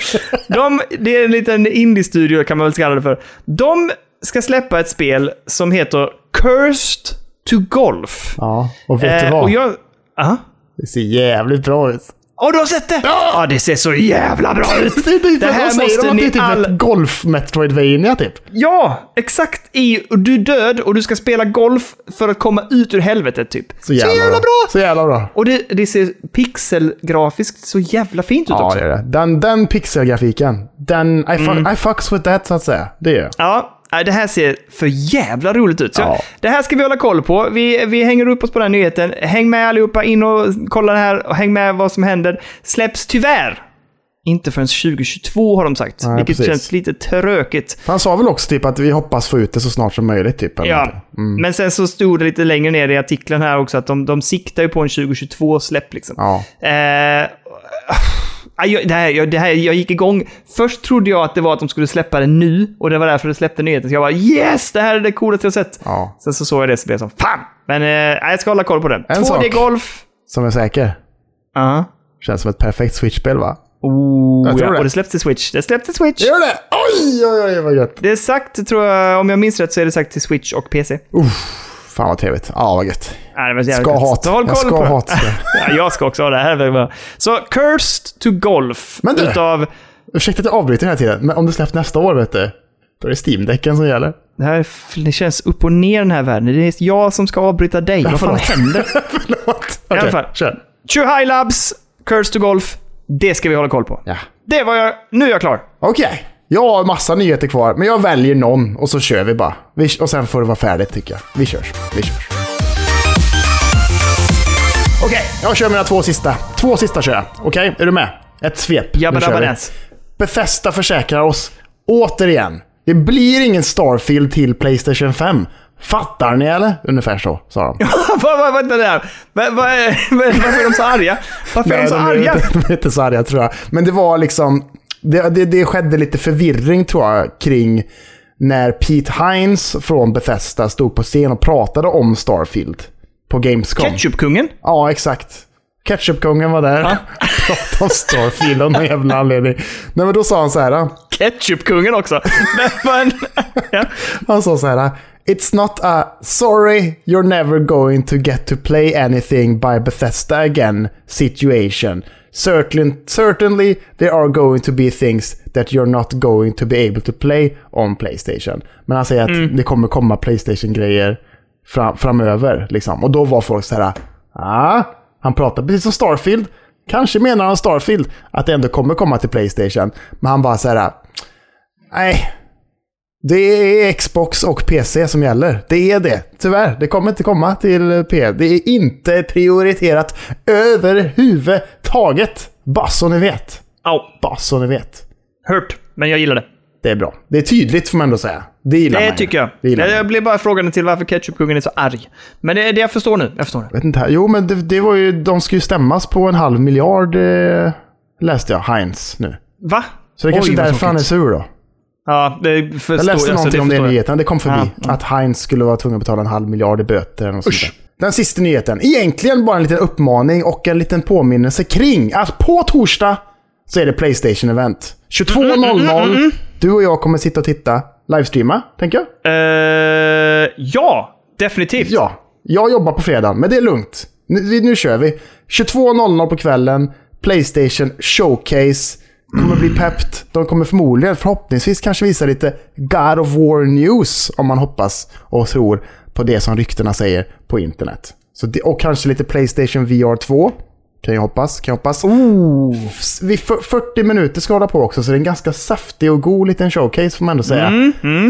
De, det är en liten indie-studio kan man väl kalla det för. De ska släppa ett spel som heter Cursed to Golf. ja, och vet du Eh, vad? och jag... Aha. Det ser jävligt bra ut. Ja, du har sett det? Ja! det ser så jävla bra ut! [LAUGHS] Det, det, Det här säger måste de ni är typ all- ett golf-metroidvania typ. Ja, exakt i... Du är död och du ska spela golf för att komma ut ur helvetet, typ. Så jävla, bra! Så jävla bra. Och det, det ser pixelgrafiskt så jävla fint ut Ja, också. det är det. Den, den pixelgrafiken, den, I, fuck, Mm. I fucks with that så att säga. Det gör. Ja, det här ser för jävla roligt ut. Så Ja. Det här ska vi hålla koll på. Vi, vi hänger upp oss på den nyheten. Häng med allihopa, in och kolla det här och häng med vad som händer. Släpps tyvärr inte förrän 2022 har de sagt. Nej, vilket precis. känns lite tråkigt. För han sa väl också typ att vi hoppas få ut det så snart som möjligt typ. Ja. Mm. men sen så stod det lite längre ner i artikeln här också att de, de siktar ju på en 2022-släpp liksom. Ja. Eh, jag, det här, jag, det här, jag gick igång. Först trodde jag att det var att de skulle släppa det nu och det var därför det släppte nyheten. Så jag bara yes, det här är det coolaste jag sett. Ja. Sen så såg jag det så blev jag som fan. Men eh, jag ska hålla koll på den. En 2D-golf. Som är säker. Ja. Känns som ett perfekt Switch-spel va? Oh, Jag tror ja. det. Och det släpps till Switch. Det släpps till Switch. Gör det? Oj, oj, oj, vad gött. Det är sagt, tror jag, om jag minns rätt, så är det sagt till Switch och PC. Fan vad trevligt. Ja, vad gött. Nej, det Ska ha håll Jag ska på ha det. [LAUGHS] ja, jag ska också ha det. här. Så Cursed to Golf. Men du- Utav... Ursäkta att jag avbryter den här tiden, men om det släpps nästa år, vet du. Då är det Steam-däcken som gäller. Det, här, det känns upp och ner den här världen. Det är jag som ska avbryta dig. Vad fan händer? [LAUGHS] Förlåt. I alla fall. kör. Chuhai Labs, Cursed to Golf. Det ska vi hålla koll på. Ja. Det var jag... Nu är jag klar. Okej. Jag har massa nyheter kvar, men jag väljer någon och så kör vi bara. Och sen får det vara färdigt tycker jag. Vi körs. Vi körs. Okej, jag kör mina två sista. Två sista kör jag. Okej, är du med? Ett svep. Jabba dabba. Bethesda försäkrar oss återigen. Det blir ingen Starfield till Playstation 5. Fattar ni eller? Ungefär så, sa de. [LAUGHS] vänta där. [LAUGHS] Varför är de så arga? Varför är de så arga? inte, de är inte så arga tror jag. Men det var liksom... Det, det, det skedde lite förvirring tror jag kring när Pete Hines från Bethesda stod på scen och pratade om Starfield på Gamescom. Ketchupkungen? Ja, exakt. Ketchupkungen var där. [LAUGHS] pratade om Starfield av någon jävla anledning. Nej, men då sa han så här. Ketchupkungen också. [LAUGHS] Men, ja. Han sa så här. It's not a sorry you're never going to get to play anything by Bethesda again situation. Certainly, certainly there are going to be things that you're not going to be able to play on Playstation. Men han säger att det kommer komma Playstation-grejer fram, framöver. Liksom. Och då var folk så här. Ah, han pratar precis som Starfield. Kanske menar han Starfield, att det ändå kommer komma till Playstation. Men han bara så här. Nej, det är Xbox och PC som gäller. Det är det. Tyvärr. Det kommer inte komma till P. Det är inte prioriterat överhuvudtaget. Bara så ni vet. Au. Bara så ni vet. Hört. Men jag gillar det. Det är bra. Det är tydligt får man ändå säga. Det gillar Det man ju. tycker jag. Det gillar Jag, jag blev bara frågande till varför ketchupkungen är så arg. Men det är det jag förstår nu. Jag förstår det. vet inte. Jo, men det, det var ju... De ska ju stämmas på en halv miljard, eh, läste jag, Heinz nu. Va? Så det är kanske Oj, är vad därför han är sur då. Ja, det förstår Jag läste alltså, någonting om det i jag. nyheten. Det kom förbi. Ja, Att Heinz skulle vara tvungen att betala en halv miljard i böter. eller Usch. Den sista nyheten. Egentligen bara en liten uppmaning och en liten påminnelse kring att på torsdag så är det Playstation-event. 22.00. Du och jag kommer sitta och titta. Livestreama, tänker jag. Eh, ja, definitivt. Ja, jag jobbar på fredagen, men det är lugnt. Nu, nu kör vi. 22.00 på kvällen. Playstation Showcase. Kommer bli peppt. De kommer förmodligen, förhoppningsvis, kanske visa lite God of War News. Om man hoppas och tror på det som ryktena säger på internet. Så det, och kanske lite Playstation VR 2. Kan jag hoppas. Kan jag hoppas. Vi, för- 40 minuter ska hålla på också, så det är en ganska saftig och god liten showcase får man ändå säga.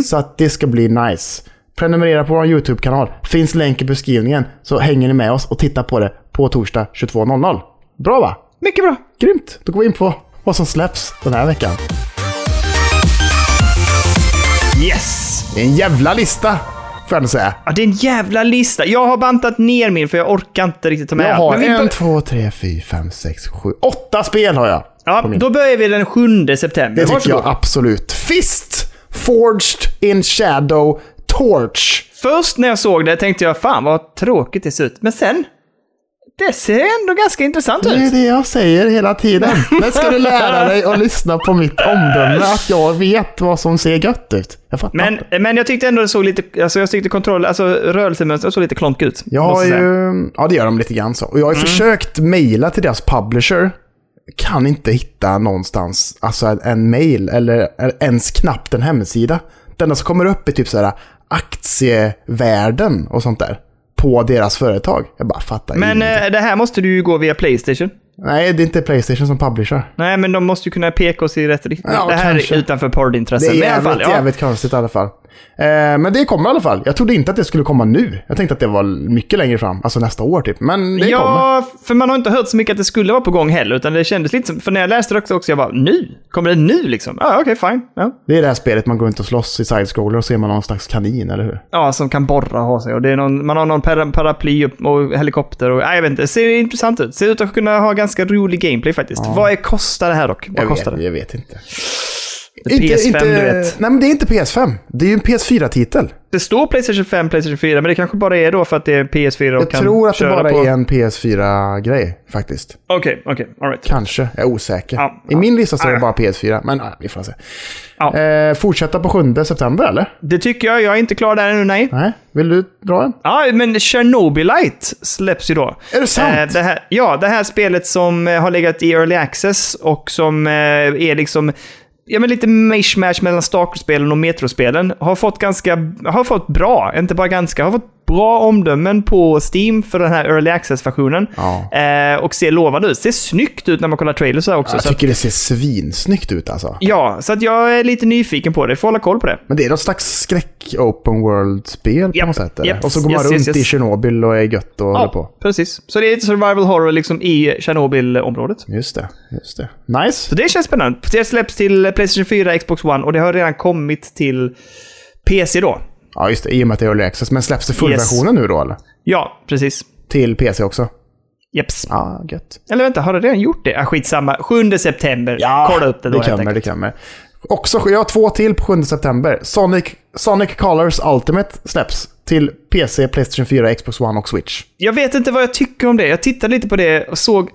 Så att det ska bli nice. Prenumerera på vår YouTube-kanal. Finns länk i beskrivningen, så hänger ni med oss och tittar på det på torsdag 22.00. Bra va? Mycket bra. Grymt! Då går vi in på vad som släpps den här veckan. Yes! Det är en jävla lista, får jag säga. Ja, det är en jävla lista. Jag har bantat ner min för jag orkar inte riktigt ta med Jag har en, två, tre, fyra, fem, sex, sju, åtta spel har jag. Ja, då börjar vi den 7 september. Det tycker Varsågod. jag absolut. Fist! Forged in Shadow Torch. Först när jag såg det tänkte jag fan vad tråkigt det ser ut. Men sen, det ser ändå ganska intressant Det är ut. det jag säger hela tiden. Men ska du lära dig att lyssna på mitt omdöme att jag vet vad som ser gött ut. Jag Men, inte. men jag tyckte ändå det såg lite, alltså jag tyckte kontroll, alltså rörelsemönstret såg lite klonk ut. Jag har ju... Ja, det gör de lite grann så. Och jag Mm. har försökt mejla till deras publisher. Kan inte hitta någonstans alltså en, en mail eller ens knappt en hemsida. Det enda som kommer upp är typ så här aktievärden och sånt där. På deras företag. Jag bara fattar Men eh, det här måste du ju gå via Playstation. Nej, det är inte Playstation som publisher. Nej, men de måste ju kunna peka oss i rätt riktning. Ja, det här kanske. är utanför Det poddintressen. är jävligt, fall, ja. jävligt konstigt i alla fall. Eh, men det kommer i alla fall. Jag trodde inte att det skulle komma nu. Jag tänkte att det var mycket längre fram. Alltså nästa år typ. Men det kommer. Ja, för man har inte hört så mycket att det skulle vara på gång heller, utan det kändes lite som, för när jag läste det också, också jag bara, nu? Kommer det nu liksom? Ja, okej, fine. Ja. Det är det här spelet man går runt och slåss i side-scroller och ser man någon slags kanin, eller hur? ja, som kan borra och ha sig. Och det är någon, man har någon para, paraply och, och helikopter och, nej, jag vet inte, det ser intressant ut. Ser ut att kunna ha ganska rolig gameplay faktiskt. Vad är, kostar det här dock? Vad Jag kostar vet, det? jag vet inte. Är PS5, du vet. Nej, men det är inte PS5. Det är ju en PS4-titel. Det står Playstation 5, Playstation 4, men det kanske bara är då för att det är PS4 och Jag kan tror att det bara på... är en PS4-grej faktiskt. Okej, okej. alright. Kanske, jag är osäker. Ja, I ja. min lista står det bara PS4, men ja, vi får se. Eh, fortsätta på 7 september eller? Det tycker jag. Jag är inte klar där ännu, nej. Nej, vill du dra en? Ja, men Chernobylite släpps ju då. Är det sant? Eh, det här, ja, det här spelet som eh, har legat i Early Access och som eh, är liksom ja, men lite mishmash mellan Stalker-spelen och Metro-spelen. Har fått ganska, har fått bra, inte bara ganska, har fått bra omdömen på Steam för den här Early Access-versionen. Ja. Eh, och ser lovande ut. Ser snyggt ut när man kollar trailers här också. Jag så att, tycker det ser svinsnyggt ut alltså. ja, så att jag är lite nyfiken på det. Får hålla koll på det. Men det är något slags skräck-open world-spel på Japp, något sätt? Japp, och så går man yes, runt yes, yes. i Tjernobyl och är gött och håller på. precis. Så det är lite survival horror liksom i Tjernobyl-området. Just det, just det. Nice. Så det känns spännande. Det släpps till Playstation 4, Xbox One och det har redan kommit till PC då. Ja, just det. I och med att det är early access. Men släpps det fullversionen nu då eller? Ja, precis. Till PC också? Jeps. Ja, gött. Eller vänta, har det redan gjort det? Ah, skitsamma. 7 september. Kolla upp det då det helt kommer, det enkelt. kommer. Också, jag har två till på 7 september. Sonic, Sonic Colors Ultimate släpps till PC, Playstation 4, Xbox One och Switch. Jag vet inte vad jag tycker om det. Jag tittade lite på det och såg...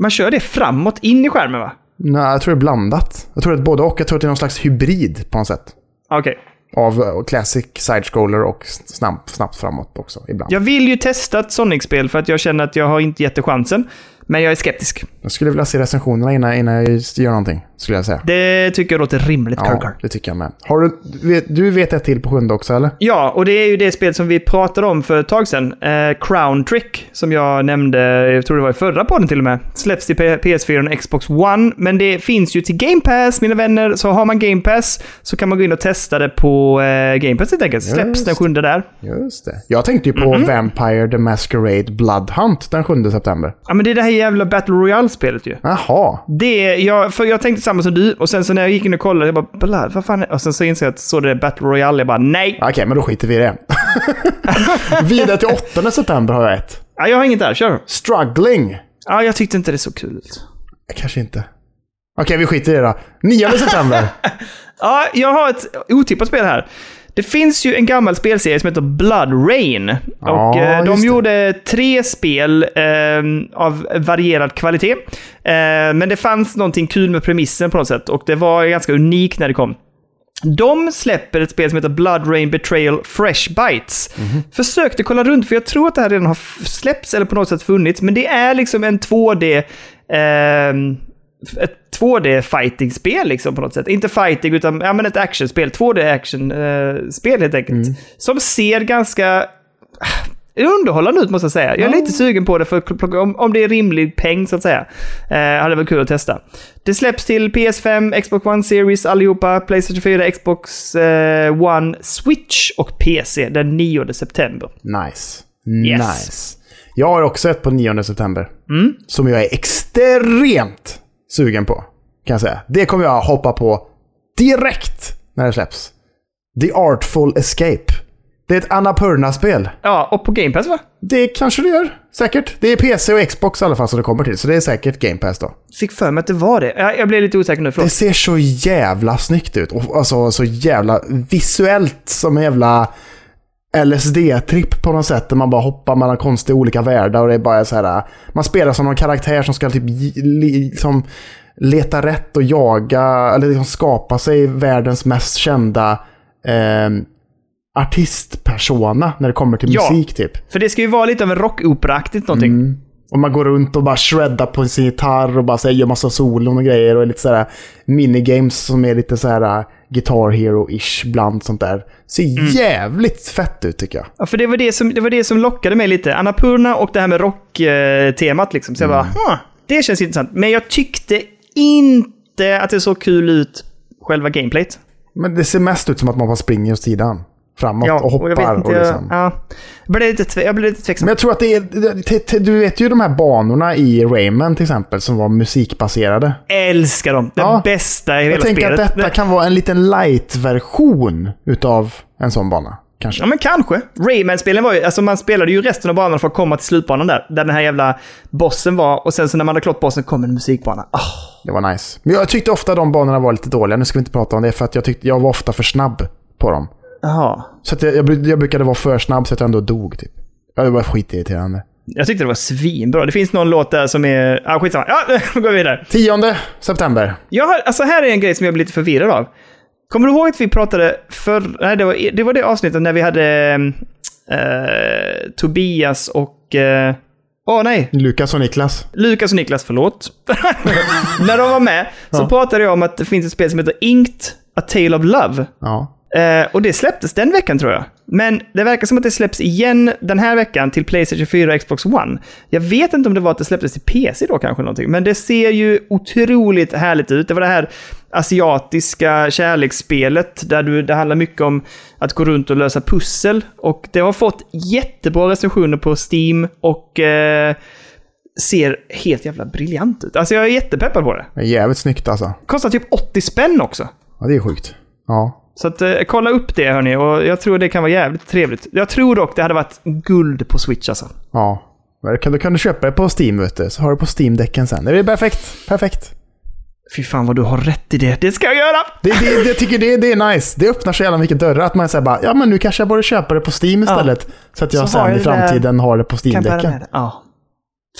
Man kör det framåt in i skärmen va? Nej, jag tror det är blandat. Jag tror det är både och. Jag tror att det är någon slags hybrid på något sätt. Okej. Av eh, classic side-scroller och snabbt, snabbt framåt också ibland. Jag vill ju testa ett Sonic-spel för att jag känner att jag har inte gett det chansen. Men jag är skeptisk. Jag skulle vilja se recensionerna innan, innan jag gör någonting, skulle jag säga. Det tycker jag låter rimligt, Ja, det tycker jag med. Har du, vet, du vet ett till på sjunde också, eller? Ja, och det är ju det spel som vi pratade om för ett tag sedan. Eh, Crown Trick, som jag nämnde, jag tror det var i förra podden till och med. Släpps till P- PS4 och Xbox One, men det finns ju till Game Pass, mina vänner. Så har man Game Pass så kan man gå in och testa det på eh, Game Pass helt enkelt. Släpps Just den sjunde där. Just det. Jag tänkte ju på Mhm. Vampire the Masquerade Blood Hunt den 7 september. Ja, men det är det här jävla Battle Royale-spelet ju. Jaha. Det, jag, för jag tänkte samma som du, och sen så när jag gick in och kollade, jag bara Blood, vad fan är Och sen så insåg jag att så det är Battle Royale, jag bara nej! Okej, men då skiter vi i det. [LAUGHS] Vidare till 8 september har jag ett. Ja, jag har inget där, kör! Struggling. Ja, jag tyckte inte det såg kul ut. Kanske inte. Okej, vi skiter i det då. 9 september. [LAUGHS] Ja, jag har ett otippat spel här. Det finns ju en gammal spelserie som heter Blood Rain. Ja, och eh, de det. gjorde tre spel eh, av varierad kvalitet. Eh, men det fanns någonting kul med premissen på något sätt och det var ganska unikt när det kom. De släpper ett spel som heter Blood Rain Betrayal Fresh Bites. Mhm. Försökte kolla runt, för jag tror att det här redan har släppts eller på något sätt funnits, men det är liksom en 2D... ehm, ett 2D-fighting-spel liksom på något sätt. Inte fighting, utan ja, men ett actionspel. 2D-action-spel helt enkelt. Mm. Som ser ganska ah, underhållande ut måste jag säga. Jag är lite sugen på det för om, om det är rimlig peng så att säga. Eh, hade varit kul att testa. Det släpps till PS5, Xbox One Series allihopa, Playstation 4, Xbox eh, One, Switch och PC den 9 september. Nice. Yes. Nice. Jag har också ett på 9 september. Mm. Som jag är extremt sugen på. Kan jag säga. Det kommer jag hoppa på direkt när det släpps. The Artful Escape. Det är ett Annapurna-spel. Ja, och på Game Pass va? Det kanske det gör. Säkert. Det är PC och Xbox i alla fall som det kommer till. Så det är säkert Game Pass då. Fick för mig att det var det. Jag, jag blev lite osäker nu, Det förlåt. ser så jävla snyggt ut. Och alltså så jävla visuellt som en jävla LSD-tripp på något sätt. Där man bara hoppar mellan konstiga olika världar och det är bara så här. Man spelar som någon karaktär som ska typ liksom leta rätt och jaga, eller liksom skapa sig världens mest kända eh, artistpersona när det kommer till Ja. musik typ. För det ska ju vara lite av en rockopera-aktigt någonting. Mm. Och man går runt och bara shreddar på sin gitarr och bara så här, gör massa solon och grejer. Och lite sådär minigames som är lite så här uh, Guitar Hero-ish bland sånt där. Ser jävligt fett ut tycker jag. Ja, för det var det, som, det var det som lockade mig lite. Annapurna och det här med rock-temat liksom. Så jag bara, huh, det känns intressant. Men jag tyckte inte att det såg kul ut, själva gameplayt. Men det ser mest ut som att man bara springer åt sidan. Framåt och hoppar. jag vet inte, och jag, liksom. ja, jag, blev lite, jag blev lite tveksam. Men jag tror att det är... Du vet ju de här banorna i Rayman till exempel som var musikbaserade. älskar dem. Det Ja. bästa i hela Jag tänker spelet. att detta kan vara en liten light-version utav en sån bana. Kanske. Ja, men kanske. Rayman-spelen var ju... Alltså man spelade ju resten av banan för att komma till slutbanan där. Där den här jävla bossen var. Och sen så när man hade klart bossen kom en musikbana. Ah. Det var nice. Men jag tyckte ofta de banorna var lite dåliga. Nu ska vi inte prata om det för att jag tyckte jag var ofta för snabb på dem. Jaha. Så jag, jag, jag brukade vara för snabb så att jag ändå dog typ. Ja, det var skitirriterande. Jag tyckte det var svinbra. Det finns någon låt där som är... Ah, skitsamma. Ja, [LAUGHS] nu går vi vidare. 10 september. Jag har, alltså här är en grej som jag blir lite förvirrad av. Kommer du ihåg att vi pratade för... Nej, det var det, var det avsnittet när vi hade eh, Tobias och... eh, Åh nej! Lukas och Niklas. Lukas och Niklas, förlåt. [LAUGHS] när de var med så Ja. pratade jag om att det finns ett spel som heter Inked A Tale of Love. Ja. Eh, och det släpptes den veckan tror jag. Men det verkar som att det släpps igen den här veckan till Playstation 4 och Xbox One. Jag vet inte om det var att det släpptes till PC då kanske någonting, men det ser ju otroligt härligt ut. Det var det här asiatiska kärleksspelet där du, det handlar mycket om att gå runt och lösa pussel. Och det har fått jättebra recensioner på Steam och eh, ser helt jävla briljant ut. Alltså jag är jättepeppad på det. Det är jävligt snyggt alltså. Kostar typ 80 spänn också. Ja, det är sjukt. Ja. Så att, eh, kolla upp det hörni, och jag tror det kan vara jävligt trevligt. Jag tror dock det hade varit guld på Switch alltså. Ja. Kan, då kan du köpa det på Steam vet du. Så har du på Steam-däcken sen. Det är perfekt. Perfekt. Fy fan vad du har rätt i det. Det ska jag göra! Det, det, jag tycker det, det är nice. Det öppnar så jävla mycket dörrar att man säger bara ja men nu kanske jag borde köpa det på Steam istället. Så att jag Så sen jag i det framtiden har det på Steam-däcken. det. Ja.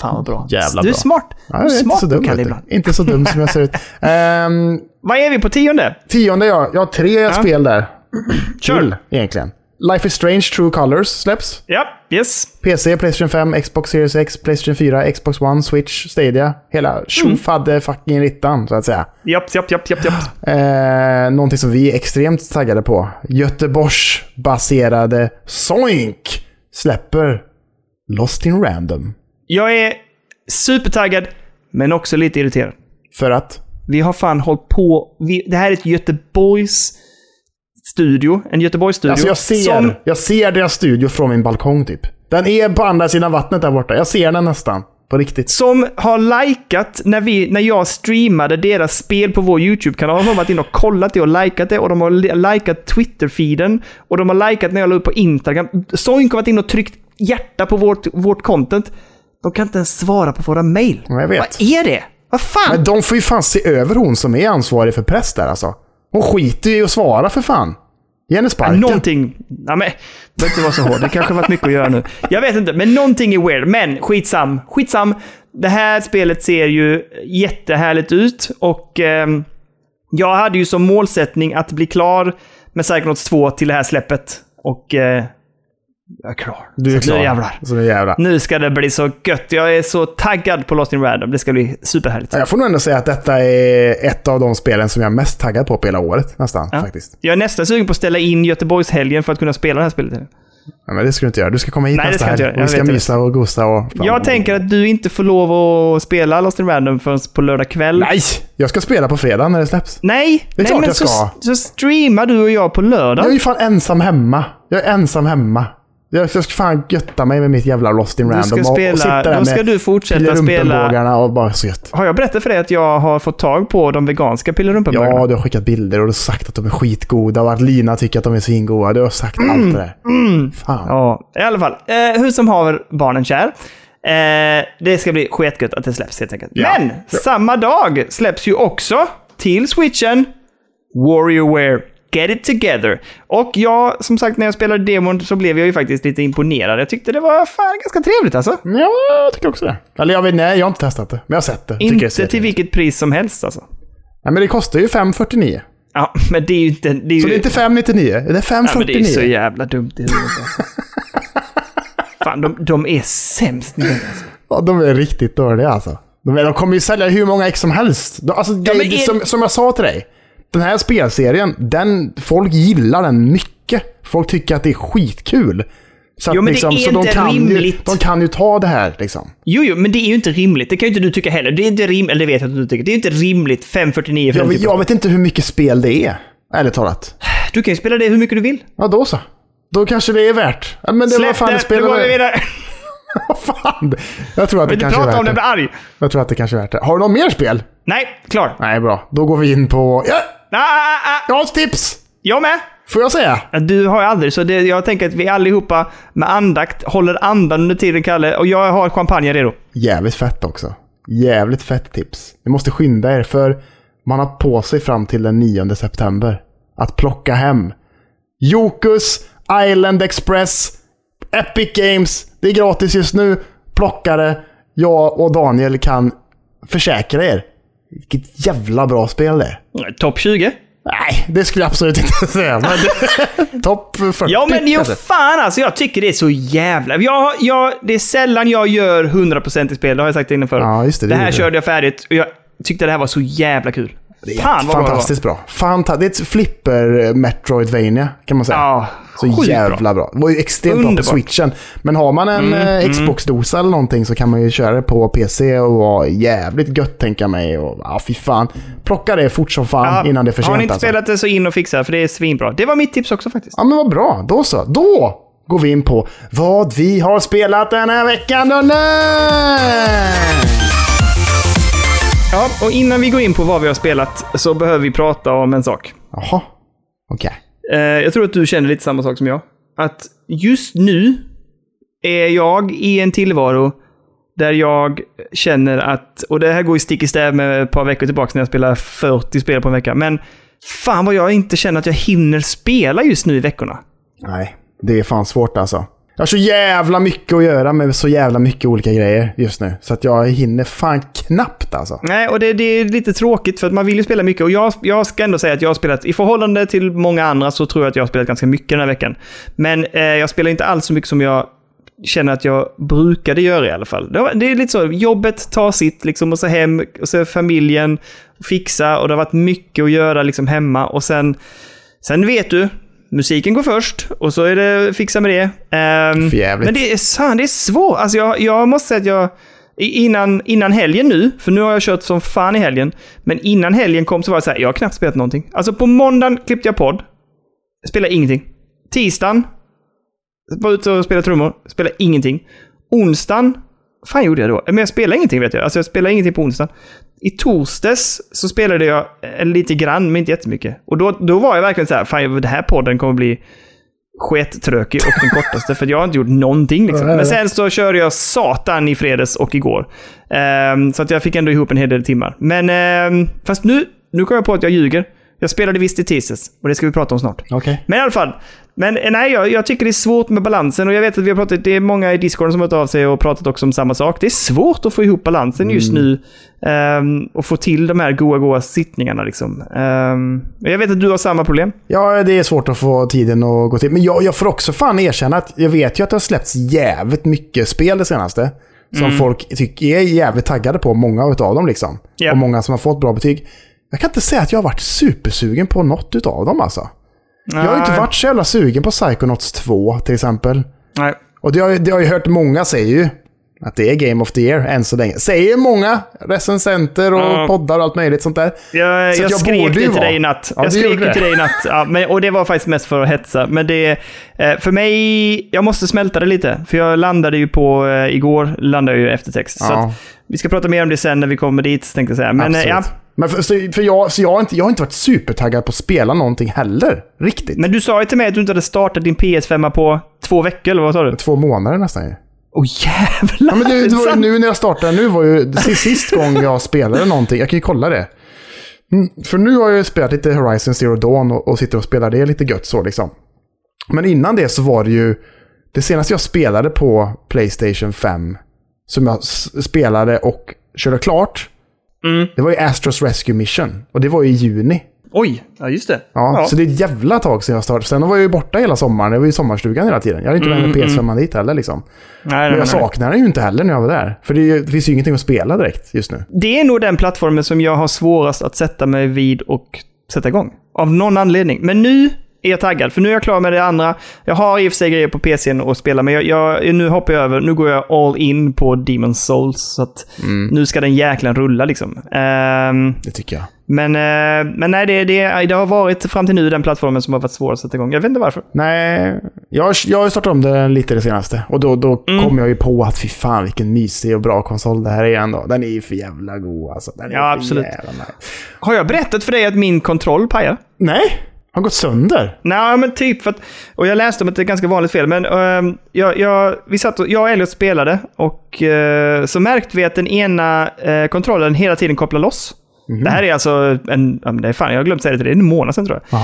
Fan vad bra. Jävla du är bra. smart. Ja, du är är inte smart så dum. Kalle. Inte så dum som jag ser ut. [LAUGHS] Ehm, Vad är vi på tionde? tionde ja. Jag har tre spel där. [CLEARS THROAT] Kör. Till egentligen. Life is Strange True Colors släpps. Ja, yes. PC, Playstation 5, Xbox Series X, Playstation 4, Xbox One, Switch, Stadia. Hela tjofadde fucking rittan så att säga. Japp, japp, japp, japp, japp. [GASPS] Eh, någonting som vi är extremt taggade på. Göteborgs-baserade Soink släpper Lost in Random. Jag är supertaggad, men också lite irriterad. För att? Vi har fan hållit på... Vi, det här är ett Göteborgs studio. En Göteborgsstudio. Alltså jag ser, Som, jag ser deras studio från min balkong typ. Den är på andra sidan vattnet där borta. Jag ser den nästan. På riktigt. som har likat när, vi, när jag streamade deras spel på vår YouTube-kanal. De har varit inne och kollat det och likat det och de har li- likat Twitter-feeden. Och de har likat när jag la upp på Instagram. Soink har varit inne och tryckt hjärta på vårt, vårt content. De kan inte ens svara på våra mail. Ja, jag vet. Vad är det? Vad fan? Men de får ju fan se över hon som är ansvarig för press där alltså. Hon skiter ju i att svara för fan. Ge henne sparken. Någonting... Ja, men, det behöver inte vara så hård. Det kanske har varit mycket att göra nu. Jag vet inte, men någonting är weird. Men skitsam. Skitsam. Det här spelet ser ju jättehärligt ut och ehm, jag hade ju som målsättning att bli klar med Psychonauts 2 till det här släppet. Och eh, jag är klar. Du är Så klar. Nu jävlar. Så nu jävlar. Nu ska det bli så gött. Jag är så taggad på Lost in Random. Det ska bli superhärligt. Jag får nog ändå säga att detta är ett av de spelen som jag är mest taggad på på hela året. Nästan, Ja. faktiskt. Jag är nästan sugen på att ställa in Göteborgshelgen för att kunna spela det här spelet. Ja, men det ska du inte göra. Du ska komma hit Nej, nästa helg. Vi ska det. mysa och gosa och... Jag tänker att du inte får lov att spela Lost in Random förrän på lördag kväll. Nej! Jag ska spela på fredag när det släpps. Nej! Det är nej, klart men jag så, ska. så streamar du och jag på lördag. Jag är ju fan ensam hemma. Jag är ensam hemma. Jag, ska fan götta mig med mitt jävla Lost in Du Random ska och, spela- och sitta där då ska du fortsätta spela- pillerumpenbågarna och bara så gött. Har jag berättat för dig att jag har fått tag på de veganska pillerumpenburgarna? Ja, du har skickat bilder och du har sagt att de är skitgoda och att Lina tycker att de är svingoda. Du har sagt Mm. allt det där. Fan. Ja, i alla fall. Eh, hur som haver barnen kär. Eh, det ska bli skitgött att det släpps helt enkelt. Ja. Men samma dag släpps ju också till switchen Warriorware Get It Together. Och jag, som sagt, när jag spelade demon så blev jag ju faktiskt lite imponerad. Jag tyckte det var fan ganska trevligt alltså. Ja, jag tycker också det. Eller jag vet, nej, jag har inte testat det. Men jag har sett det. Inte till vilket pris som helst alltså. Nej, men det kostar ju 549. Ja, men det är ju inte... Det är ju, Så det är inte 599, det är ja, men det är 549. så jävla dumt i huvudet alltså. [LAUGHS] Fan, de, de är sämst nu alltså. Ja, de är riktigt dåliga alltså. De, de kommer ju sälja hur många ex som helst. De, alltså, det, är- som, som jag sa till dig. Den här spelserien, den, folk gillar den mycket. Folk tycker att det är skitkul. Så, Jo, men det liksom, är så de, inte kan ju, rimligt. de kan ju ta det här liksom. Jo, jo, men det är ju inte rimligt. Det kan ju inte du tycka heller. Det är inte rimligt, eller det vet jag att du tycker. Det är ju inte rimligt 549 för Jag, jag vet inte hur mycket spel det är. Ärligt talat. Du kan ju spela det hur mycket du vill. Ja, då så. Då kanske det är värt. Ja, men det var Släpp fan det, nu spelar går vi vidare. [LAUGHS] Fan. Jag tror att det kanske är värt om det, det. blir arg. Jag tror att det kanske är värt det. Har du något mer spel? Nej, klar. Nej, bra. Då går vi in på... Ja! Ah, ah, ah. Jag har ett tips! Jag med. Får jag säga? Du har ju aldrig, så det, jag tänker att vi allihopa med andakt håller andan under tiden, Kalle. Och jag har champagne redo. Jävligt fett också. Jävligt fett tips. Ni måste skynda er för man har på sig fram till den 9 september att plocka hem Jokus, Island Express, Epic Games. Det är gratis just nu. Plocka det. Jag och Daniel kan försäkra er. Vilket jävla bra spel det är. Topp 20? Nej, det skulle jag absolut inte [LAUGHS] säga. Men det- [LAUGHS] Topp 40 Ja, men jo, fan alltså. Jag tycker det är så jävla... Jag, jag, det är sällan jag gör 100% i spel, det har jag sagt innan förr. Ja, just det, det det här gjorde körde jag färdigt och jag tyckte det här var så jävla kul. Det är fan vad bra fantastiskt bra. Fanta det är ett flipper Metroidvania kan man säga. Ja, så jävla bra. Det var ju extremt bra Underbart. på switchen. Men har man en Mm, eh, Xbox-dosa eller någonting så kan man ju köra det på PC och vara jävligt gött tänka mig. Och, ja, fy fan. Plocka det fort som fan Ja, innan det är för Har ni sent inte alltså. spelat det så in och fixa, för det är svinbra. Det var mitt tips också faktiskt. Ja men vad bra, då så. Då går vi in på vad vi har spelat den här veckan då. Ja, och innan vi går in på vad vi har spelat så behöver vi prata om en sak. Jaha, okej. Eh, jag tror att du känner lite samma sak som jag. Att just nu är jag i en tillvaro där jag känner att, och det här går i stick i stäv med ett par veckor tillbaka när jag spelar 40 spel på en vecka, men fan vad jag inte känner att jag hinner spela just nu i veckorna. Nej, det är fan svårt alltså. Jag har så jävla mycket att göra med så jävla mycket olika grejer just nu. Så att jag hinner fan knappt alltså. Nej, och det, det är lite tråkigt för att man vill ju spela mycket. Och jag, jag ska ändå säga att jag har spelat, i förhållande till många andra så tror jag att jag har spelat ganska mycket den här veckan. Men eh, jag spelar inte alls så mycket som jag känner att jag brukade göra i alla fall. Det, det är lite så, jobbet tar sitt liksom och så hem, och så familjen, fixa och det har varit mycket att göra liksom hemma. Och sen, sen vet du, musiken går först och så är det fixa med det. Jävligt. men det är, fan, det är svårt. Alltså jag, jag måste säga att jag... Innan, innan helgen nu, för nu har jag kört som fan i helgen. Men innan helgen kom så var det så här, jag har knappt spelat någonting. Alltså på måndagen klippte jag podd. Spelade ingenting. Tisdagen, var ute och spelade trummor. Spelade ingenting. Onsdagen, fan gjorde jag då? Men jag spelade ingenting vet jag. Alltså jag spelade ingenting på onsdagen. I torsdags så spelade jag eh, lite grann, men inte jättemycket. Och då, då var jag verkligen så här, fan den här podden kommer bli skittråkig och den kortaste för jag har inte gjort någonting. Liksom. Men sen så körde jag satan i fredags och igår. Ehm, så att jag fick ändå ihop en hel del timmar. Men ehm, fast nu, nu kom jag på att jag ljuger. Jag spelade visst i tisdags och det ska vi prata om snart. Okej. Men i alla fall. Men eh, nej, jag, jag tycker det är svårt med balansen och jag vet att vi har pratat, det är många i Discord som har hört av sig och pratat också om samma sak. Det är svårt att få ihop balansen just nu ehm, och få till de här goa, goa sittningarna liksom. Ehm, jag vet att du har samma problem. Ja, det är svårt att få tiden att gå till. Men jag, jag får också fan erkänna att jag vet ju att det har släppts jävligt mycket spel det senaste. Som folk tycker är jävligt taggade på, många utav dem liksom. Ja. Och många som har fått bra betyg. Jag kan inte säga att jag har varit supersugen på något utav dem alltså. Jag har inte Nej. varit så jävla sugen på Psychonauts 2 till exempel. Nej. Och det har, det har jag ju hört många säger ju. Att det är Game of the Year än så länge. Säger många recensenter och Ja. poddar och allt möjligt sånt där. Jag, Så jag, jag skrek till dig i natt. Ja, jag skrek till dig i natt. Ja, men, och det var faktiskt mest för att hetsa. Men det, eh, för mig, jag måste smälta det lite. För jag landade ju på, eh, igår landade jag ju eftertext. Så Ja. att, vi ska prata mer om det sen när vi kommer dit, tänkte jag säga. Men eh, Absolut. ja. Men för, så, för, jag, så jag, har inte, jag har inte varit supertaggad på att spela någonting heller. Riktigt. Men du sa ju till mig att du inte hade startat din PS5 på två veckor, eller vad sa du? Två månader nästan ju. Åh jävlar! Ja, men det, det var, nu när jag startade nu var ju sist, sist gång jag spelade någonting. Jag kan ju kolla det. Mm, för nu har jag ju spelat lite Horizon Zero Dawn och, och sitter och spelar det lite gött så liksom. Men innan det så var det ju... Det senaste jag spelade på Playstation 5, som jag spelade och körde klart, Mm. det var ju Astros Rescue Mission. Och det var ju i juni. Oj, ja just det. Ja, Så det är ett jävla tag sedan jag startade. Sen var jag ju borta hela sommaren. Jag var ju i sommarstugan hela tiden. Jag hade inte med mig PS5 dit heller liksom. Nej, Men jag nej, saknar den ju inte heller när jag var där. För det, det finns ju ingenting att spela direkt just nu. Det är nog den plattformen som jag har svårast att sätta mig vid och sätta igång. Av någon anledning. Men nu är jag taggad, för nu är jag klar med det andra. Jag har i och för sig grejer på PCn att spela, men jag, jag, nu hoppar jag över. Nu går jag all in på Demon's Souls. Så att nu ska den jäklen rulla liksom. Ehm, Det tycker jag. men, eh, men nej, det, det, det har varit fram till nu den plattformen som har varit svår att sätta igång. Jag vet inte varför. Nej, jag, jag har startat om det lite det senaste. Och då, då Mm. kom jag ju på att fy fan vilken mysig och bra konsol det här är ändå. Den är ju för jävla god alltså. Den är Ja, absolut. jävla. Har jag berättat för dig att min kontroll pajar? Nej, har gått sönder. Nej, men typ för att... Och jag läste om att det är ganska vanligt fel, men ehm, jag, jag, vi satt och, jag och Elliot spelade och eh, så märkte vi att den ena eh, kontrollen hela tiden kopplar loss. Det här är alltså en... Ja, det är fan, jag har glömt säga det till dig. Det är en månad sedan tror jag.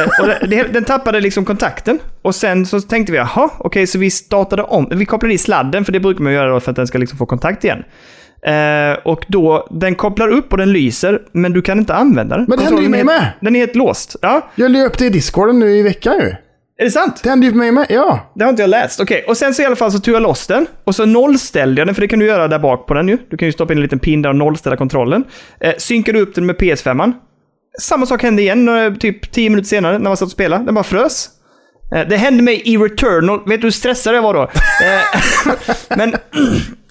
Eh, och det, den tappade liksom kontakten. Och sen så tänkte vi, jaha, okej, så vi startade om. Vi kopplade i sladden, för det brukar man göra då för att den ska liksom få kontakt igen. Eh, och då, den kopplar upp och den lyser, men du kan inte använda den. Men det händer ju mig med. Den är helt låst. Ja, Jag det i discorden nu i veckan ju. är det sant? Det hände ju för mig med. Ja. Det har inte jag läst. Okej, och sen så i alla fall så tog jag loss den. Och så nollställde jag den, för det kan du göra där bak på den ju. Du kan ju stoppa in en liten pin där och nollställa kontrollen. Eh, synkade upp den med PS5. Samma sak hände igen, eh, typ 10 minuter senare, när man satt och spelade. Den bara frös. Eh, det hände mig i Returnal. Vet du hur stressad jag var då? Eh, [LAUGHS] men...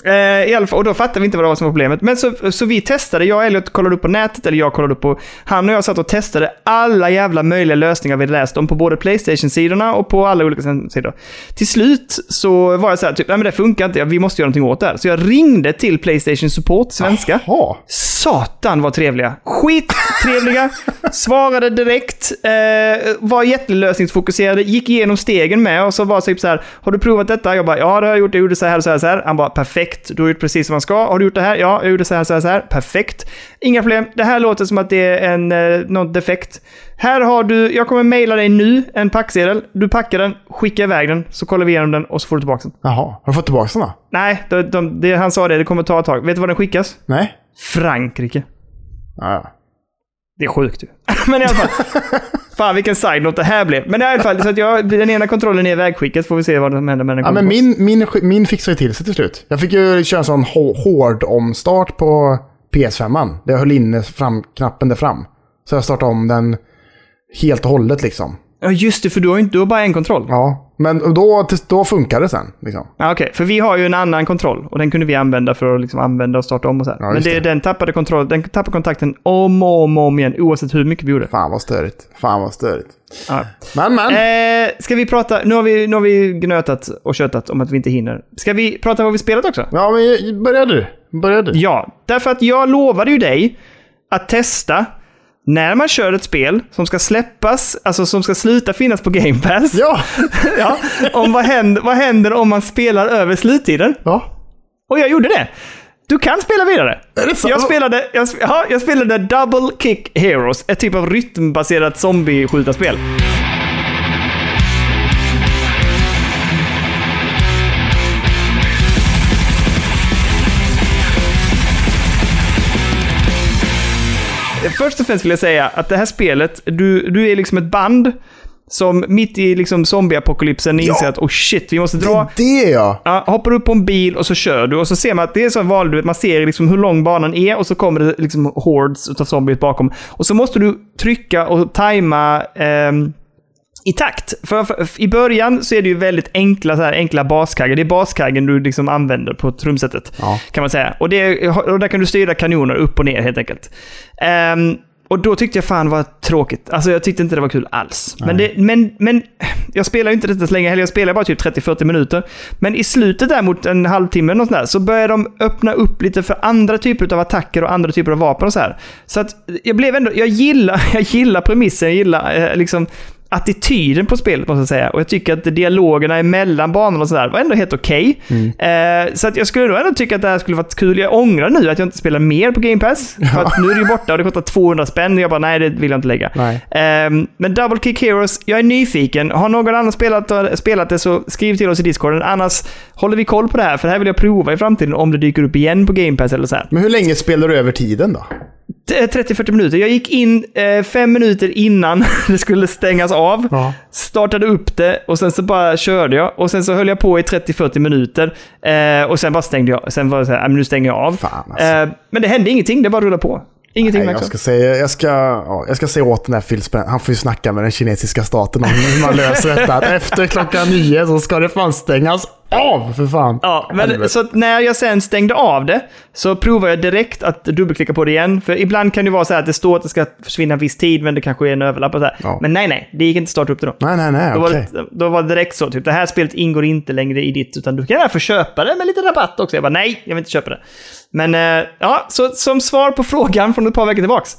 Eh, I alla fall, och då fattade vi inte vad det var som var problemet. Men så, så vi testade, jag och Elliot kollade upp på nätet, eller jag kollade upp på... Han och jag satt och testade alla jävla möjliga lösningar vi läst om på både Playstation-sidorna och på alla olika sidor. Till slut så var jag så här, typ, nej men det funkar inte, vi måste göra någonting åt det här. Så jag ringde till Playstation Support, svenska. Jaha. Satan vad trevliga. Skittrevliga. Svarade direkt. Eh, var jättelösningsfokuserade. Gick igenom stegen med och så var typ så här. Har du provat detta? Jag bara, ja det har jag gjort. Jag gjorde så här och så här, så här. Han bara, perfekt. Du har gjort precis som man ska. Har du gjort det här? Ja, jag gjorde så här, så här, så här. Perfekt. Inga problem. Det här låter som att det är en, eh, någon defekt. Här har du, jag kommer mejla dig nu en packsedel. Du packar den, skickar iväg den, så kollar vi igenom den och så får du tillbaka den. Jaha. Har du fått tillbaka den då? Nej, de, de, det, han sa det, det kommer ta ett tag. Vet du var den skickas? Nej? Frankrike. Ja. Det är sjukt ju. [LAUGHS] Men i alla fall. fan vilken side-note det här blev. Men i alla fall, så att jag, den ena kontrollen är ivägskickat. Får vi se vad som händer med den. Ja, men min, min, min fixade ju till sig till slut. Jag fick ju köra en sån hå- hård omstart på PS5. Där jag höll inne fram, knappen där fram. Så jag startade om den helt och hållet liksom. Ja just det, för du har ju inte, du har bara en kontroll. Ja. Ja, men då, då funkar det sen. Liksom. Okej, för vi har ju en annan kontroll. Och den kunde vi använda för att liksom använda och starta om och så. Ja, men det, det. den tappade kontroll, den tappade kontakten om och om, om igen. Oavsett hur mycket vi gjorde. Fan vad störigt. Fan vad störigt. Ja. Men men. Eh, ska vi prata, nu har vi, nu har vi gnötat och köttat om att vi inte hinner. Ska vi prata vad vi spelat också? Ja, men börja du. Börja du. Ja, därför att jag lovade ju dig att testa när man kör ett spel som ska släppas, alltså som ska sluta finnas på Game Pass. Ja. [LAUGHS] Ja, om vad händer, vad händer om man spelar över sluttiden? ja. Och jag gjorde det. Du kan spela vidare. Är det sant? Jag spelade, jag, ja, jag spelade Double Kick Heroes, ett typ av rytmbaserat zombie-skjutarspel. Först och främst vill jag säga att det här spelet, du, du är liksom ett band som mitt i liksom zombieapokalypsen inser Ja. att oh shit, vi måste Det dra. är det ja. Ja, hoppar upp på en bil och så kör du och så ser man att det är så vanligt, man ser liksom hur lång banan är och så kommer det liksom hordes utav zombies bakom. Och så måste du trycka och tajma ehm, i takt. För, för, I början så är det ju väldigt enkla, så här, enkla baskaggar. Det är baskaggen du liksom använder på trumsetet. Ja. Kan man säga. Och, det, och där kan du styra kanoner upp och ner helt enkelt. Ehm, och då tyckte jag fan var tråkigt. Alltså jag tyckte inte det var kul alls. Men, det, men, men jag spelar ju inte detta så länge heller. Jag spelar bara typ 30-40 minuter. Men i slutet där mot en halvtimme och sådär, så börjar de öppna upp lite för andra typer av attacker och andra typer av vapen och så här. Så att jag blev ändå, jag gillar, [LAUGHS] jag gillar premissen, jag gillar eh, liksom attityden på spelet måste jag säga. Och jag tycker att dialogerna emellan banorna och sådär var ändå helt okej. Eh, så att jag skulle nog ändå tycka att det här skulle varit kul. Jag ångrar nu att jag inte spelar mer på Game Pass. [LAUGHS] För att nu är det ju borta och det kostar 200 spänn. Jag bara, nej det vill jag inte lägga. Ehm, men Double Kick Heroes, jag är nyfiken. Har någon annan spelat, spelat det så skriv till oss i Discorden. Annars håller vi koll på det här, för det här vill jag prova i framtiden om det dyker upp igen på Game Pass eller så här. Men hur länge spelar du över tiden då? T- 30-40 minuter. Jag gick in eh, fem minuter innan [LAUGHS] det skulle stängas av. Ja. Startade upp det och sen så bara körde jag. Och sen så höll jag på i 30-40 minuter. Eh, och sen bara stängde jag. Sen var det så här, "Nej, men nu stänger jag av. Fan, alltså. eh, men det hände ingenting, det bara rullade på. Ingenting Nej, jag ska säga, jag ska, ja, jag ska säga åt den här Phil Spencer, han får ju snacka med den kinesiska staten om hur man löser detta. Att efter klockan nio så ska det fan stängas av för fan. Ja, men Helvete. så när jag sen stängde av det så provade jag direkt att dubbelklicka på det igen. För ibland kan det vara så här att det står att det ska försvinna en viss tid, men det kanske är en överlapp och så. Ja. Men nej, nej, det gick inte att starta upp det då. Nej, nej, nej, Då var, det, då var det direkt så, typ det här spelet ingår inte längre i ditt, utan du kan gärna få köpa det med lite rabatt också. Jag bara nej, jag vill inte köpa det. Men eh, ja, så som svar på frågan från ett par veckor tillbaks.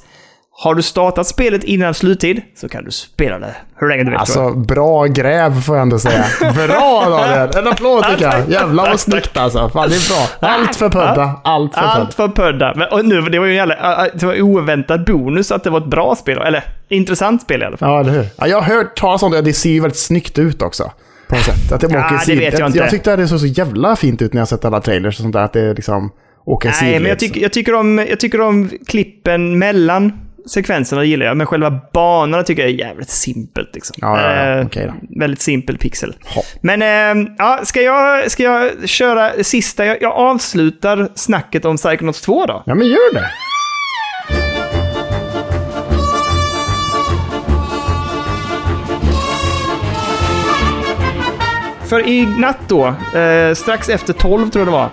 Har du startat spelet innan sluttid så kan du spela det hur länge du vill. jag. Alltså, bra gräv får jag ändå säga. [LAUGHS] Bra Daniel! En applåd tycker jag. Jävlar vad snyggt alltså. Fan, det är bra. Allt för pudda. Allt för pudda. Allt för pudda. Men, och nu, det var ju en jävla, äh, det var oväntad bonus att det var ett bra spel. Eller intressant spel i alla fall. Ja, eller hur? Ja, jag har hört talas om det. Det ser ju väldigt snyggt ut också. På något sätt. Att det Ja, det vet jag inte. Jag tyckte att det såg så jävla fint ut när jag sett alla trailers och sånt där. Att det liksom åker Nej, men jag, tycker- jag, tycker om, jag tycker om klippen mellan sekvenserna gillar jag, men själva banorna tycker jag är jävligt simpelt. Liksom. Ja, ja, ja. Eh, då. Väldigt simpel pixel. Ja. Men eh, ja, ska, jag, ska jag köra sista? Jag, jag avslutar snacket om Psychonauts 2 då. Ja, men gör det. För i natt då, eh, strax efter 12 tror jag det var,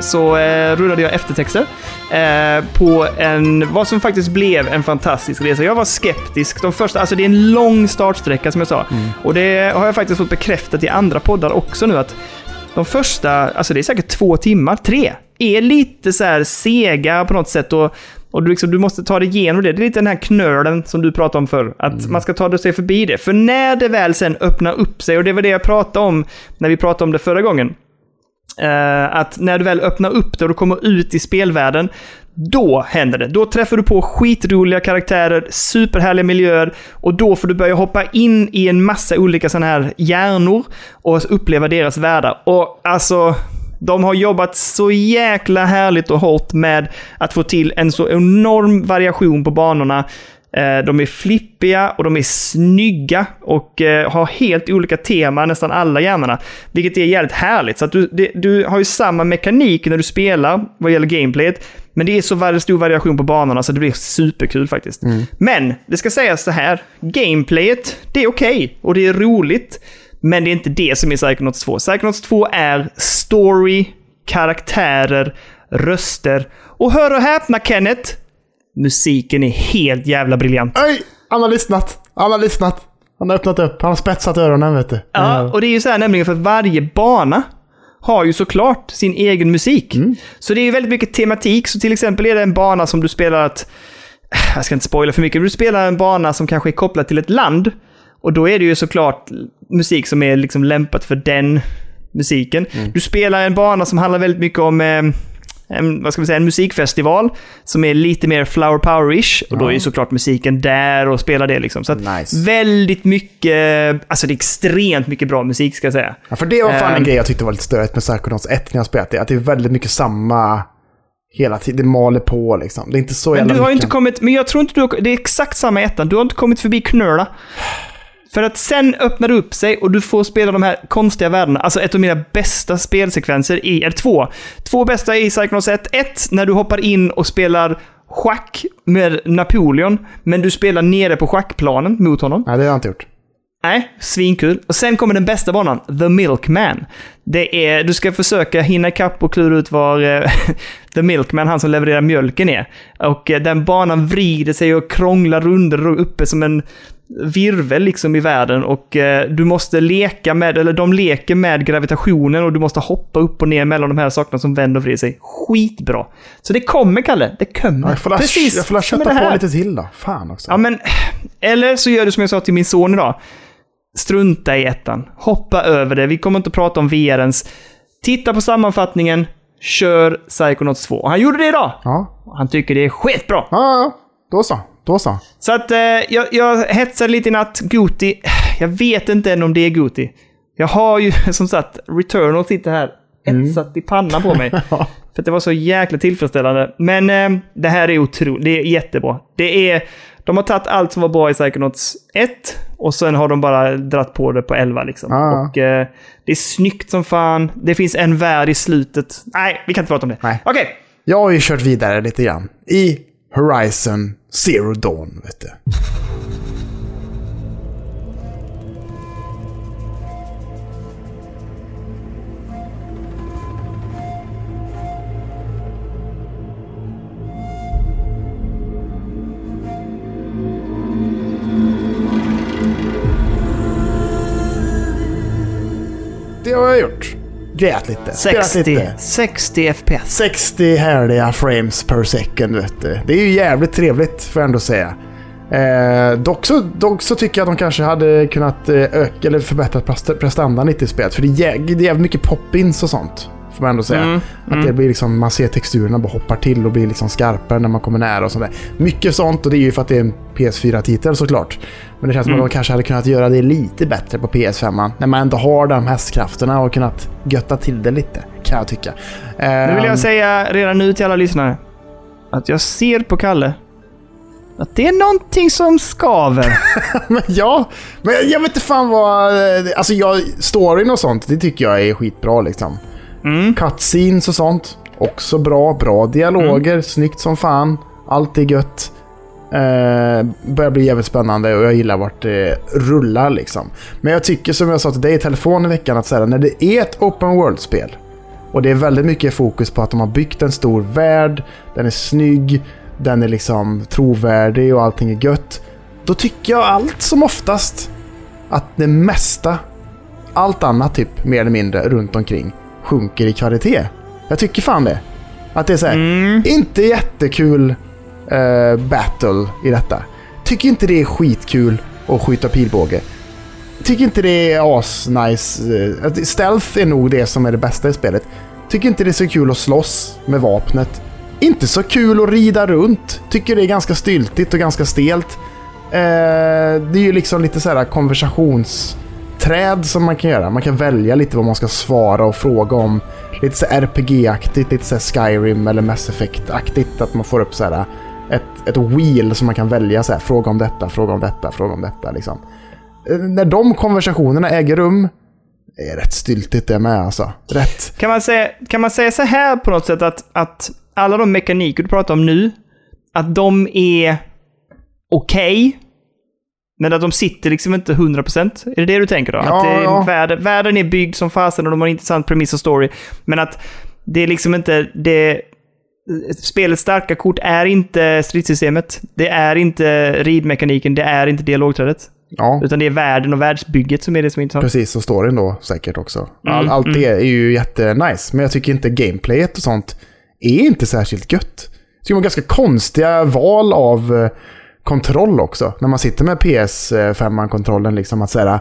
så eh, rullade jag eftertexter eh, på en, vad som faktiskt blev en fantastisk resa. Jag var skeptisk. De första, alltså det är en lång startsträcka som jag sa. Och det har jag faktiskt fått bekräftat i andra poddar också nu att de första, alltså det är säkert två timmar, tre, är lite så här sega på något sätt. Och, och du, liksom, du måste ta dig igenom det. Det är lite den här knölen som du pratade om förr. Att man ska ta sig förbi det. För när det väl sen öppnar upp sig, och det var det jag pratade om när vi pratade om det förra gången. Uh, att när du väl öppnar upp det och du kommer ut i spelvärlden, då händer det. Då träffar du på skitroliga karaktärer, superhärliga miljöer och då får du börja hoppa in i en massa olika sådana här hjärnor och uppleva deras världar. Och alltså, de har jobbat så jäkla härligt och hårt med att få till en så enorm variation på banorna. Eh, De är flippiga och de är snygga och eh, har helt olika teman, nästan alla hjärnorna. Vilket är jävligt härligt. Så att du, det, du har ju samma mekanik när du spelar vad gäller gameplayet. Men det är så stor variation på banorna så det blir superkul faktiskt. Men det ska sägas så här. Gameplayet, det är okej och det är roligt. Men det är inte det som är Psychonauts 2. Psychonauts 2 är story, karaktärer, röster. Och hör och häpna Kenneth! Musiken är helt jävla briljant. Oj! Han har lyssnat. Han har lyssnat. Han har öppnat upp. Han har spetsat öronen, vet du. Ja, och det är ju så här nämligen för att varje bana har ju såklart sin egen musik. Så det är ju väldigt mycket tematik. Så till exempel är det en bana som du spelar att... Jag ska inte spoila för mycket, men du spelar en bana som kanske är kopplad till ett land. Och då är det ju såklart musik som är liksom lämpat för den musiken. Du spelar en bana som handlar väldigt mycket om eh, en, vad ska vi säga, en musikfestival som är lite mer flower power-ish. Och då är ju såklart musiken där och spelar det liksom. Så att Nice. väldigt mycket, alltså det är extremt mycket bra musik ska jag säga. Ja, för det var fan en Ehm. grej jag tyckte var lite störigt med Psychonauts 1 när jag spelat det. Att det är väldigt mycket samma hela tiden. Det maler på liksom. Det är inte så Men jävla du har mycket. inte kommit, men jag tror inte du har, det är exakt samma ettan. Du har inte kommit förbi knöla. För att sen öppnar det upp sig och du får spela de här konstiga världarna. Alltså ett av mina bästa spelsekvenser i, eller två. Två bästa i Psychonauts 1. Ett, när du hoppar in och spelar schack med Napoleon, men du spelar nere på schackplanen mot honom. Nej, det har jag inte gjort. Nej, svinkul. Och sen kommer den bästa banan, The Milkman. Det är, du ska försöka hinna ikapp och klura ut var eh, [LAUGHS] The Milkman, han som levererar mjölken, är. Och eh, den banan vrider sig och krånglar runder och uppe som en virvel liksom i världen och eh, du måste leka med, eller de leker med gravitationen och du måste hoppa upp och ner mellan de här sakerna som vänder och vrider sig. Skitbra. Så det kommer, Kalle. Det kommer. Ja, jag får la, Precis jag får la kötta på lite till då. Fan också. Ja, men... Eller så gör du som jag sa till min son idag. Strunta i ettan. Hoppa över det. Vi kommer inte att prata om VR ens. Titta på sammanfattningen. Kör Psychonauts 2. Och han gjorde det idag. Ja, Han tycker det är skitbra. ja, ja. Då så. Då så. Så att eh, jag, jag hetsade lite i natt. Goti. Jag vet inte än om det är Goti. Jag har ju [LAUGHS] som sagt Returnal sitter här etsat i pannan på mig. [LAUGHS] För att det var så jäkla tillfredsställande. Men eh, det här är otroligt. Det är jättebra. Det är... De har tagit allt som var bra i Psychonauts 1 och sen har de bara dratt på det på 11 liksom. Ah. Och eh, det är snyggt som fan. Det finns en värld i slutet. Nej, vi kan inte prata om det. Nej. Okej. Jag har ju kört vidare lite grann. I Horizon Zero Dawn, vet du. Det har jag gjort grejat lite. spelat 60, lite. 60 FPS. 60 härliga frames per second vet du. Det är ju jävligt trevligt får jag ändå säga. Eh, dock, så, dock så tycker jag att de kanske hade kunnat eh, öka eller förbättra prest- prestandan lite i spelet. För det är, jä- det är jävligt mycket pop-ins och sånt. Får man ändå säga. Mm, Att det blir liksom, man ser texturerna bara hoppar till och blir liksom skarpare när man kommer nära och sådär. Mycket sånt och det är ju för att det är en PS4-titel såklart. Men det känns som Mm. att de kanske hade kunnat göra det lite bättre på PS5. När man ändå har de hästkrafterna och kunnat götta till det lite. Kan jag tycka. Nu vill Ehm, jag säga redan nu till alla lyssnare att jag ser på Kalle att det är någonting som skaver. [LAUGHS] Men ja, men jag vet inte fan vad... Alltså jag, storyn och sånt, det tycker jag är skitbra liksom. Mm. Cutscenes och sånt, också bra. Bra dialoger, snyggt som fan. Allt är gött. Eh, börjar bli jävligt spännande och jag gillar vart det rullar liksom. Men jag tycker som jag sa till dig i telefon i veckan att så här, när det är ett open world-spel och det är väldigt mycket fokus på att de har byggt en stor värld, den är snygg, den är liksom trovärdig och allting är gött. Då tycker jag allt som oftast att det mesta, allt annat typ mer eller mindre runt omkring sjunker i kvalitet. Jag tycker fan det. Att det är såhär, Mm. inte jättekul uh, battle i detta. Tycker inte det är skitkul att skjuta pilbåge. Tycker inte det är asnice. eh, Stealth är nog det som är det bästa i spelet. Tycker inte det är så kul att slåss med vapnet. Inte så kul att rida runt. Tycker det är ganska styltigt och ganska stelt. Uh, det är ju liksom lite så här träd som man kan göra. Man kan välja lite vad man ska svara och fråga om. Lite så RPG-aktigt, lite så Skyrim eller Mass Effect-aktigt. Att man får upp så här äh, ett, ett wheel som man kan välja så här. Fråga om detta, fråga om detta, fråga om detta liksom. Eh, när de konversationerna äger rum det är rätt styltigt det med alltså. Rätt. Kan man, säga, kan man säga så här på något sätt att, att alla de mekaniker du pratar om nu, att de är okej, men att de sitter liksom inte 100%? Är det det du tänker då? Ja, att det ja. världen, världen är byggd som fasen och de har en intressant premiss och story, men att det är liksom inte... Det, spelets starka kort är inte stridssystemet. Det är inte ridmekaniken, det är inte dialogträdet. Ja, Utan det är världen och världsbygget som är det som är intressant. precis. Och storyn då säkert också. All, Mm, allt det är ju jättenice. Men jag tycker inte gameplayet och sånt är inte särskilt gött. Jag tycker man ganska konstiga val av eh, kontroll också. När man sitter med PS5-kontrollen liksom att säga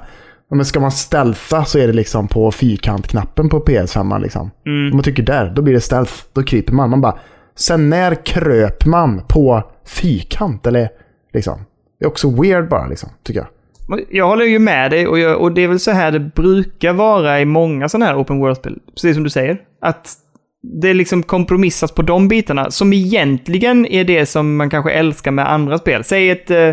men ska man stealtha så är det liksom på fyrkantknappen på PS5. Liksom. Mm. Om man trycker där, då blir det stealth. Då kryper man. Man bara, sen när kröp man på fyrkant? Eller liksom. Det är också weird bara, liksom, tycker jag. Jag håller ju med dig och, jag, och det är väl så här det brukar vara i många sådana här open world-spel. Precis som du säger. Att det liksom kompromissas på de bitarna som egentligen är det som man kanske älskar med andra spel. Säg ett, eh,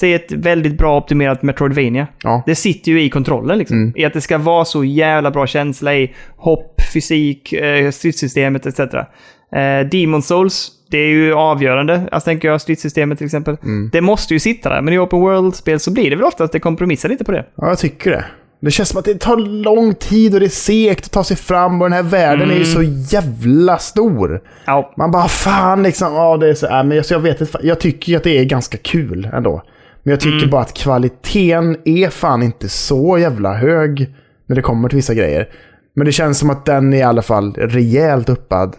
säg ett väldigt bra optimerat Metroidvania. Ja. Det sitter ju i kontrollen liksom. Mm. I att det ska vara så jävla bra känsla i hopp, fysik, eh, stridssystemet etc. Eh, Demon Souls, det är ju avgörande. Alltså tänker jag stridssystemet till exempel. Mm. Det måste ju sitta där, men i open world-spel så blir det väl ofta att det kompromissar lite på det. Ja, jag tycker det. Det känns som att det tar lång tid och det är segt att ta sig fram och den här världen är ju så jävla stor. Ja. Man bara fan liksom, ja det är så, äh, men jag, så jag vet inte, jag tycker ju att det är ganska kul ändå. Men jag tycker bara att kvaliteten är fan inte så jävla hög när det kommer till vissa grejer. Men det känns som att den är i alla fall rejält uppad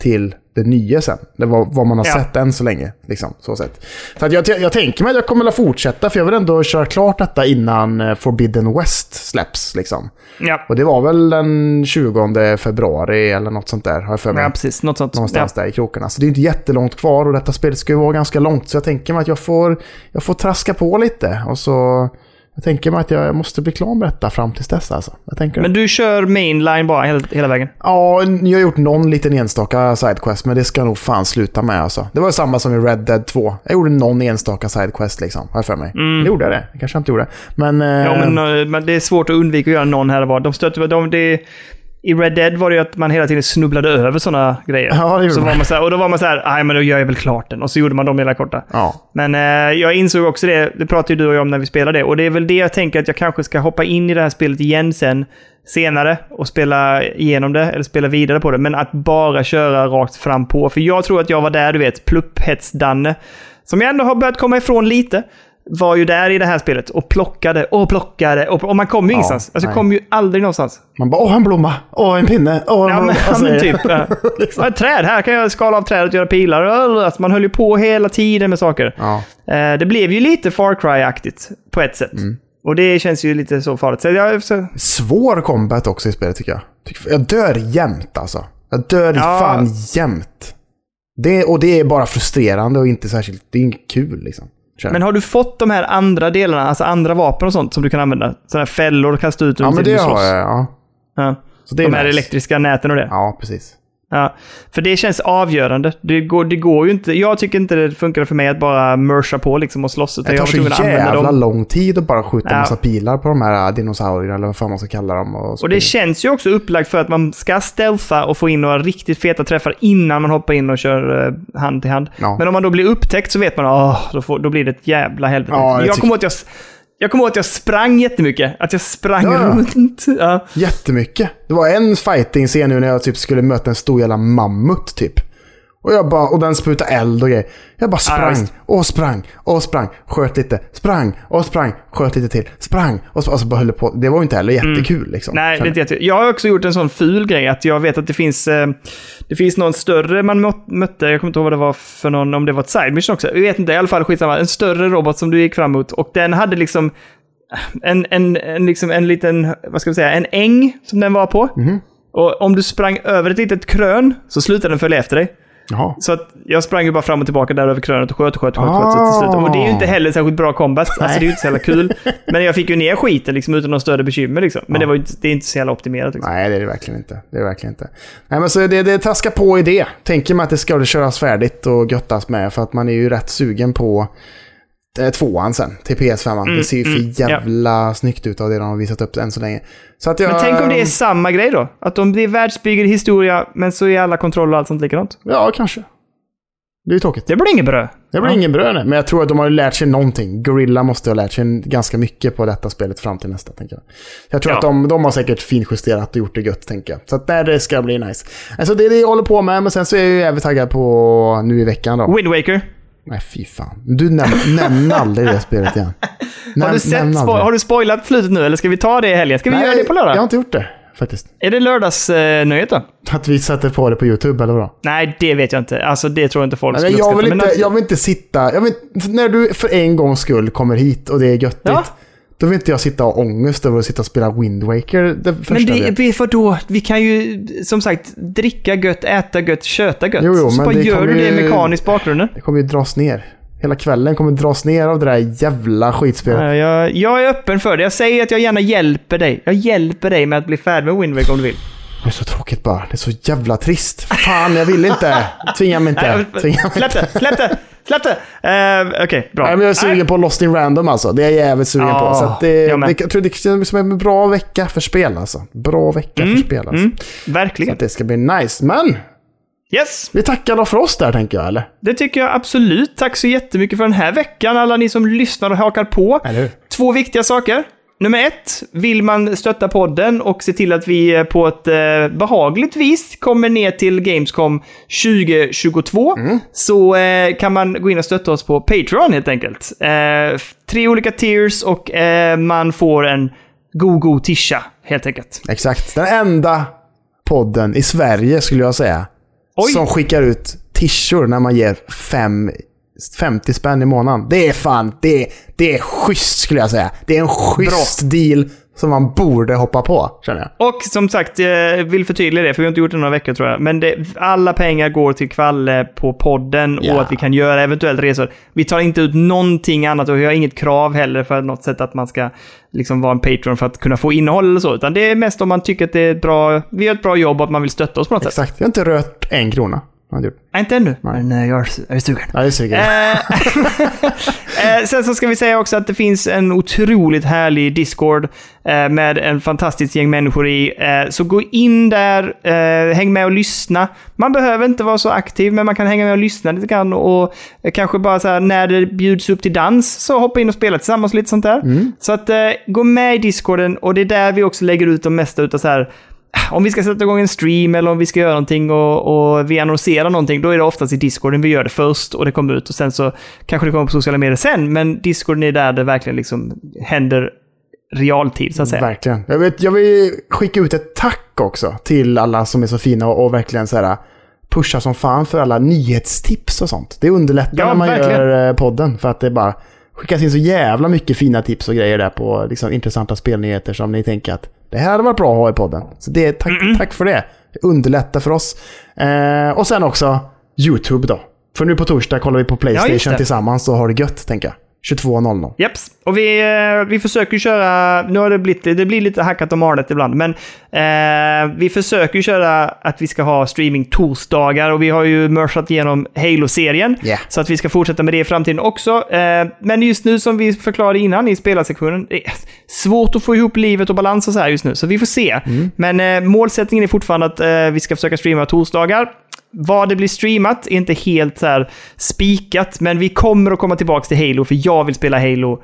till det nya sen. Det var vad man har Ja. sett än så länge. Liksom, så sett. Så att jag, jag tänker mig att jag kommer att fortsätta, för jag vill ändå köra klart detta innan eh, Forbidden West släpps. Liksom. Ja. Och det var väl den 20 februari eller något sånt där, har jag för mig. ja, precis. Något sånt. Någonstans Ja. där i krokarna. Så det är inte jättelångt kvar och detta spelet ska ju vara ganska långt. Så jag tänker mig att jag får, jag får traska på lite. Och så... Jag tänker mig att jag måste bli klar med detta fram tills dess alltså. Jag tänker Men du kör mainline bara hela, hela vägen? Ja, jag har gjort någon liten enstaka sidequest, men det ska nog fan sluta med alltså. Det var samma som i Red Dead 2. Jag gjorde någon enstaka sidequest liksom, har jag för mig. Det gjorde jag det. Det kanske jag inte gjorde. Men... Mm. Ja, eh, men, eh, men det är svårt att undvika att göra någon här och var. De stötte, de, det, I Red Dead var det ju att man hela tiden snubblade över sådana grejer. Ja, det gjorde så man. var man så här, och då var man så här, nej men då gör jag väl klart den. Och så gjorde man dem hela korta. Ja. Men eh, jag insåg också det, det pratade ju du och jag om när vi spelade det. Och det är väl det jag tänker att jag kanske ska hoppa in i det här spelet igen sen, senare, och spela igenom det, eller spela vidare på det. Men att bara köra rakt fram på. För jag tror att jag var där, du vet, plupphets-Danne. Som jag ändå har börjat komma ifrån lite. Var ju där i det här spelet och plockade och plockade. Och, och man kom ju ingenstans. Alltså, nej. kom ju aldrig någonstans. Man bara, åh en blomma, åh en pinne, åh en Ja, blomma. ja, Alltså, men typ. Ja. [LAUGHS] Ja, Ett träd, här kan jag skala av trädet och göra pilar. Alltså, man höll ju på hela tiden med saker. Ja. Eh, det blev ju lite Far Cry-aktigt på ett sätt. Mm. Och det känns ju lite så farligt. Så jag, så, Svår combat också i spelet tycker jag. Jag dör jämt alltså. Jag dör Ja. fan jämt. Det, och det är bara frustrerande och inte särskilt, det är inget kul liksom. Känner men har du fått de här andra delarna, alltså andra vapen och sånt som du kan använda? Sådana här fällor och kasta ut ja men det har jag, ja. Ja. Så det är De här nice. elektriska näten och det. Ja, precis. Ja, för det känns avgörande. Det går, det går ju inte. Jag tycker inte det funkar för mig att bara mersa på liksom och slåss. Utan Det jag tar så jävla lång tid att bara skjuta Ja. massa pilar på de här dinosaurierna eller vad fan man ska kalla dem. Och, Och det känns ju också upplagt för att man ska stealtha och få in några riktigt feta träffar innan man hoppar in och kör eh, hand till hand. Ja. Men om man då blir upptäckt så vet man att då, får- då blir det ett jävla helvete. Ja, jag tycker- kommer att jag, jag kommer ihåg att jag sprang jättemycket. Att jag sprang Ja, runt. [LAUGHS] Ja. Jättemycket. Det var en fighting-scen nu när jag typ skulle möta en stor jävla mammut typ. Och, jag bara, och den sprutade eld och grejer. Jag bara sprang och sprang och sprang. Sköt lite. Sprang och sprang. Sköt lite till. Sprang och sprang. Alltså bara höll på. Det var ju inte heller jättekul liksom. Mm. Nej, det är inte jätte... Jag har också gjort en sån ful grej att jag vet att det finns, eh, det finns någon större man mötte, jag kommer inte ihåg vad det var för någon, om det var ett side mission också. Jag vet inte, i alla fall skitsamma. En större robot som du gick fram mot och den hade liksom en, en, en, liksom en liten, vad ska vi säga, en äng som den var på. Mhm. Och om du sprang över ett litet krön så slutade den följa efter dig. Jaha. Så att jag sprang ju bara fram och tillbaka där över krönet och sköt och sköt och sköt. sköt så till slut. Ah. Och det är ju inte heller särskilt bra combat. Alltså det är ju inte så jävla kul. [LAUGHS] Men jag fick ju ner skiten liksom utan någon större bekymmer liksom. Men det, var ju, inte- det är inte så jävla optimerat liksom. Nej, det är det verkligen inte. Det är det verkligen inte. Nej, men så det, det traskar på i det. Tänker man att det ska köras färdigt och göttas med. För att man är ju rätt sugen på tvåan sen till PS5. det ser ju för mm, ja. jävla snyggt ut av det de har visat upp än så länge. Så att jag, Men tänk om det är samma grej då? Att de blir världsbyggare historia, men så är alla kontroller och allt sånt likadant. Ja, kanske. Det är ju tråkigt. Det blir inget bröd. Det blir Ja. ingen bröd nej. men jag tror att de har lärt sig någonting. Gorilla måste ha lärt sig ganska mycket på detta spelet fram till nästa, tänker jag. Jag tror Ja. att de, de har säkert finjusterat och gjort det gött, tänker jag. Så att där det ska bli nice. Alltså det är det jag håller på med, men sen så är jag ju även taggad på nu i veckan då. Wind Waker. Nej, fy fan. Du näm- nämner aldrig det spelet igen. [LAUGHS] Har du, sett, har du spoilat slutet nu, eller ska vi ta det i helgen? Ska vi göra det på lördag? jag har inte gjort det faktiskt. Är det lördagsnöjet då? Att vi sätter på det på YouTube, eller vadå? Nej, det vet jag inte. Alltså, det tror jag inte folk Nej, skulle men jag, vill uppskatta. inte, Men jag vill inte sitta... Vill, när du för en gångs skull kommer hit och det är göttigt. Ja. Då vill inte jag sitta och ha ångest över att sitta och spela Wind Waker det Men det, det, vadå? Vi kan ju som sagt dricka gött, äta gött, köta gött. Jo, jo, så men bara gör du det ju- mekaniskt bakgrunden. Det kommer ju dras ner. Hela kvällen kommer dras ner av det där jävla skitspelet. Ja, Jag, jag är öppen för det. Jag säger att jag gärna hjälper dig. Jag hjälper dig med att bli färdig med Wind Waker om du vill. Det är så tråkigt bara. Det är så jävla trist. Fan, jag vill inte. Tvinga mig inte. Tvinga mig släpp det! Släpp det! Släpp det! Eh, Okej, bra. Nej, men jag är sugen Nej. på Lost in Random alltså. Det är jag jävligt sugen Ja, på. Så det, jag det, jag tror det känns som en bra vecka för spel alltså. Bra vecka för spel alltså. Mm, Så verkligen. att det ska bli nice. Men Yes, vi tackar då för oss där tänker jag, eller? det tycker jag absolut. Tack så jättemycket för den här veckan, alla ni som lyssnar och hakar på. Eller hur? Två viktiga saker. Nummer ett, vill man stötta podden och se till att vi eh, på ett eh, behagligt vis kommer ner till Gamescom 2022 så eh, kan man gå in och stötta oss på Patreon helt enkelt. Eh, tre olika tiers och eh, man får en god, god tisha helt enkelt. Exakt. Den enda podden i Sverige skulle jag säga. Oj. Som skickar ut tishor när man ger fem, 50 spänn i månaden. Det är fan, det är, det är schysst skulle jag säga. Det är en schysst deal som man borde hoppa på, känner jag. Och som sagt, jag vill förtydliga det, för vi har inte gjort det några veckor tror jag. Men det, alla pengar går till Kvalle på podden Ja. och att vi kan göra eventuellt resor. Vi tar inte ut någonting annat och vi har inget krav heller för något sätt att man ska liksom vara en Patreon för att kunna få innehåll eller så. Utan det är mest om man tycker att det är ett bra, vi gör ett bra jobb och att man vill stötta oss på något sätt. Exakt. Jag har inte rört en krona. Har jag inte gjort. Nej, ännu. Men eh, jag är, jag sugen. Ja, det är sugen. Eh, [LAUGHS] eh, sen så ska vi säga också att det finns en otroligt härlig Discord med en fantastiskt gäng människor i. Så gå in där, häng med och lyssna. Man behöver inte vara så aktiv, men man kan hänga med och lyssna lite grann och kanske bara så här när det bjuds upp till dans så hoppa in och spela tillsammans och lite sånt där. Så att gå med i Discorden och det är där vi också lägger ut de mesta utav så här om vi ska sätta igång en stream eller om vi ska göra någonting och, och vi annonserar någonting, då är det oftast i Discorden vi gör det först och det kommer ut och sen så kanske det kommer på sociala medier sen, men Discorden är där det verkligen liksom händer realtid så att säga. Verkligen. Jag, vet, jag vill skicka ut ett tack också till alla som är så fina och, och verkligen så här pushar som fan för alla nyhetstips och sånt. Det underlättar Ja, när man verkligen. gör eh, podden för att det bara skickas in så jävla mycket fina tips och grejer där på liksom, intressanta spelnyheter som ni tänker att det här hade varit bra att ha i podden. Så det tack, tack för det. Det underlättar för oss. Eh, och sen också YouTube då. För nu på torsdag kollar vi på Playstation det. tillsammans och har det gött, tänker jag. 22.00. Japs. Och vi, eh, vi försöker köra, nu har det blivit, det blir lite hackat och malet ibland, men eh, vi försöker köra att vi ska ha streaming torsdagar och vi har ju merchat igenom Halo-serien. Yeah. Så att vi ska fortsätta med det i framtiden också. Eh, men just nu som vi förklarade innan i spelarsektionen, det är svårt att få ihop livet och balans och så här just nu, så vi får se. Men eh, målsättningen är fortfarande att eh, vi ska försöka streama torsdagar. Vad det blir streamat är inte helt så spikat, men vi kommer att komma tillbaka till Halo, för jag vill spela Halo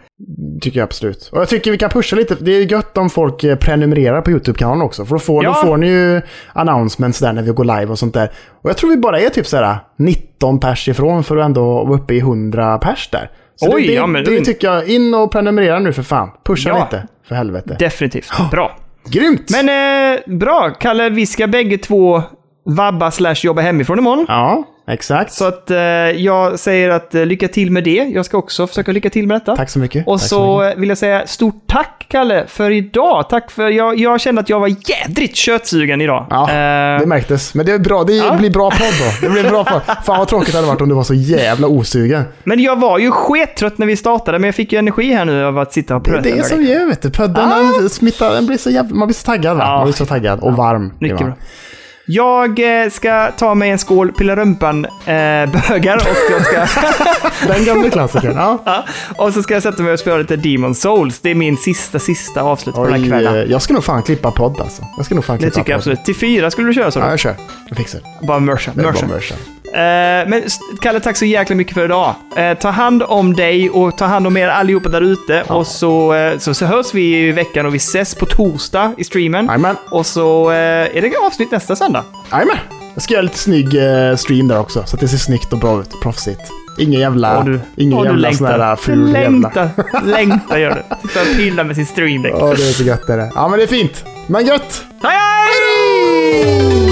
Tycker jag absolut. Och jag tycker vi kan pusha lite. Det är gött om folk eh, prenumererar på YouTube-kanalen också. För då får, Ja. då får ni ju announcements där när vi går live och sånt där. Och jag tror vi bara är typ så här 19 pers ifrån för att ändå vara uppe i 100 pers där. Så Oj, det, det, ja, men- det tycker jag. In och prenumerera nu för fan. Pusha Ja. lite. För helvete. Definitivt. Bra. Grymt! Men eh, bra, Kalle. Vi ska bägge två vabba slash jobba hemifrån imorgon. Ja, exakt. Så att eh, jag säger att eh, lycka till med det. Jag ska också försöka lycka till med detta. Tack så mycket. Och Tack så mycket. eh, vill jag säga stort tack, Kalle, för idag. Tack för... Jag, jag kände att jag var jädrigt köttsugen idag. Ja, Eh, det märktes. Men det är bra. Det Ja. blir bra podd då. Det blir bra podd. Fan vad tråkigt det hade varit om du var så jävla osugen. men jag var ju skettrött när vi startade, men jag fick ju energi här nu av att sitta och Det är prata. det som gör, vet du. Podden den smittar, den blir så jävla, man blir så taggad va? Ja. Man blir så taggad och varm. Mycket bra. Jag eh, ska ta mig en skål pillarumpan-bögar och jag ska... [LAUGHS] Den gamla klassikern. Ja. Ja, och så ska jag sätta mig och spela lite Demon Souls. Det är min sista, sista avslut på den här Oj, kvällen. eh, jag ska nog fan klippa podd alltså. Jag ska nog fan Det klippa tycker jag absolut. Till fyra skulle du köra så Ja, då? jag kör. Jag fixar det. Bara. Det är mercha. bara mercha. Eh, men Kalle, tack så jäkla mycket för idag. Eh, ta hand om dig och ta hand om er allihopa där ute. Och så, eh, så, så hörs vi i veckan och vi ses på torsdag i streamen. Jajamän. Och så eh, är det avsnitt nästa söndag. Jajamän. Jag ska göra lite snygg eh, stream där också. Så att det ser snyggt och bra ut. Proffsigt. Ingen jävla, du, ingen du jävla sån längtar. här Du ful jävla... längtar. längtar gör du. Sitta och pilla med sin stream deck. Ja, det är så gött det är det. Ja, men det är fint. Men gött! Hej, hej!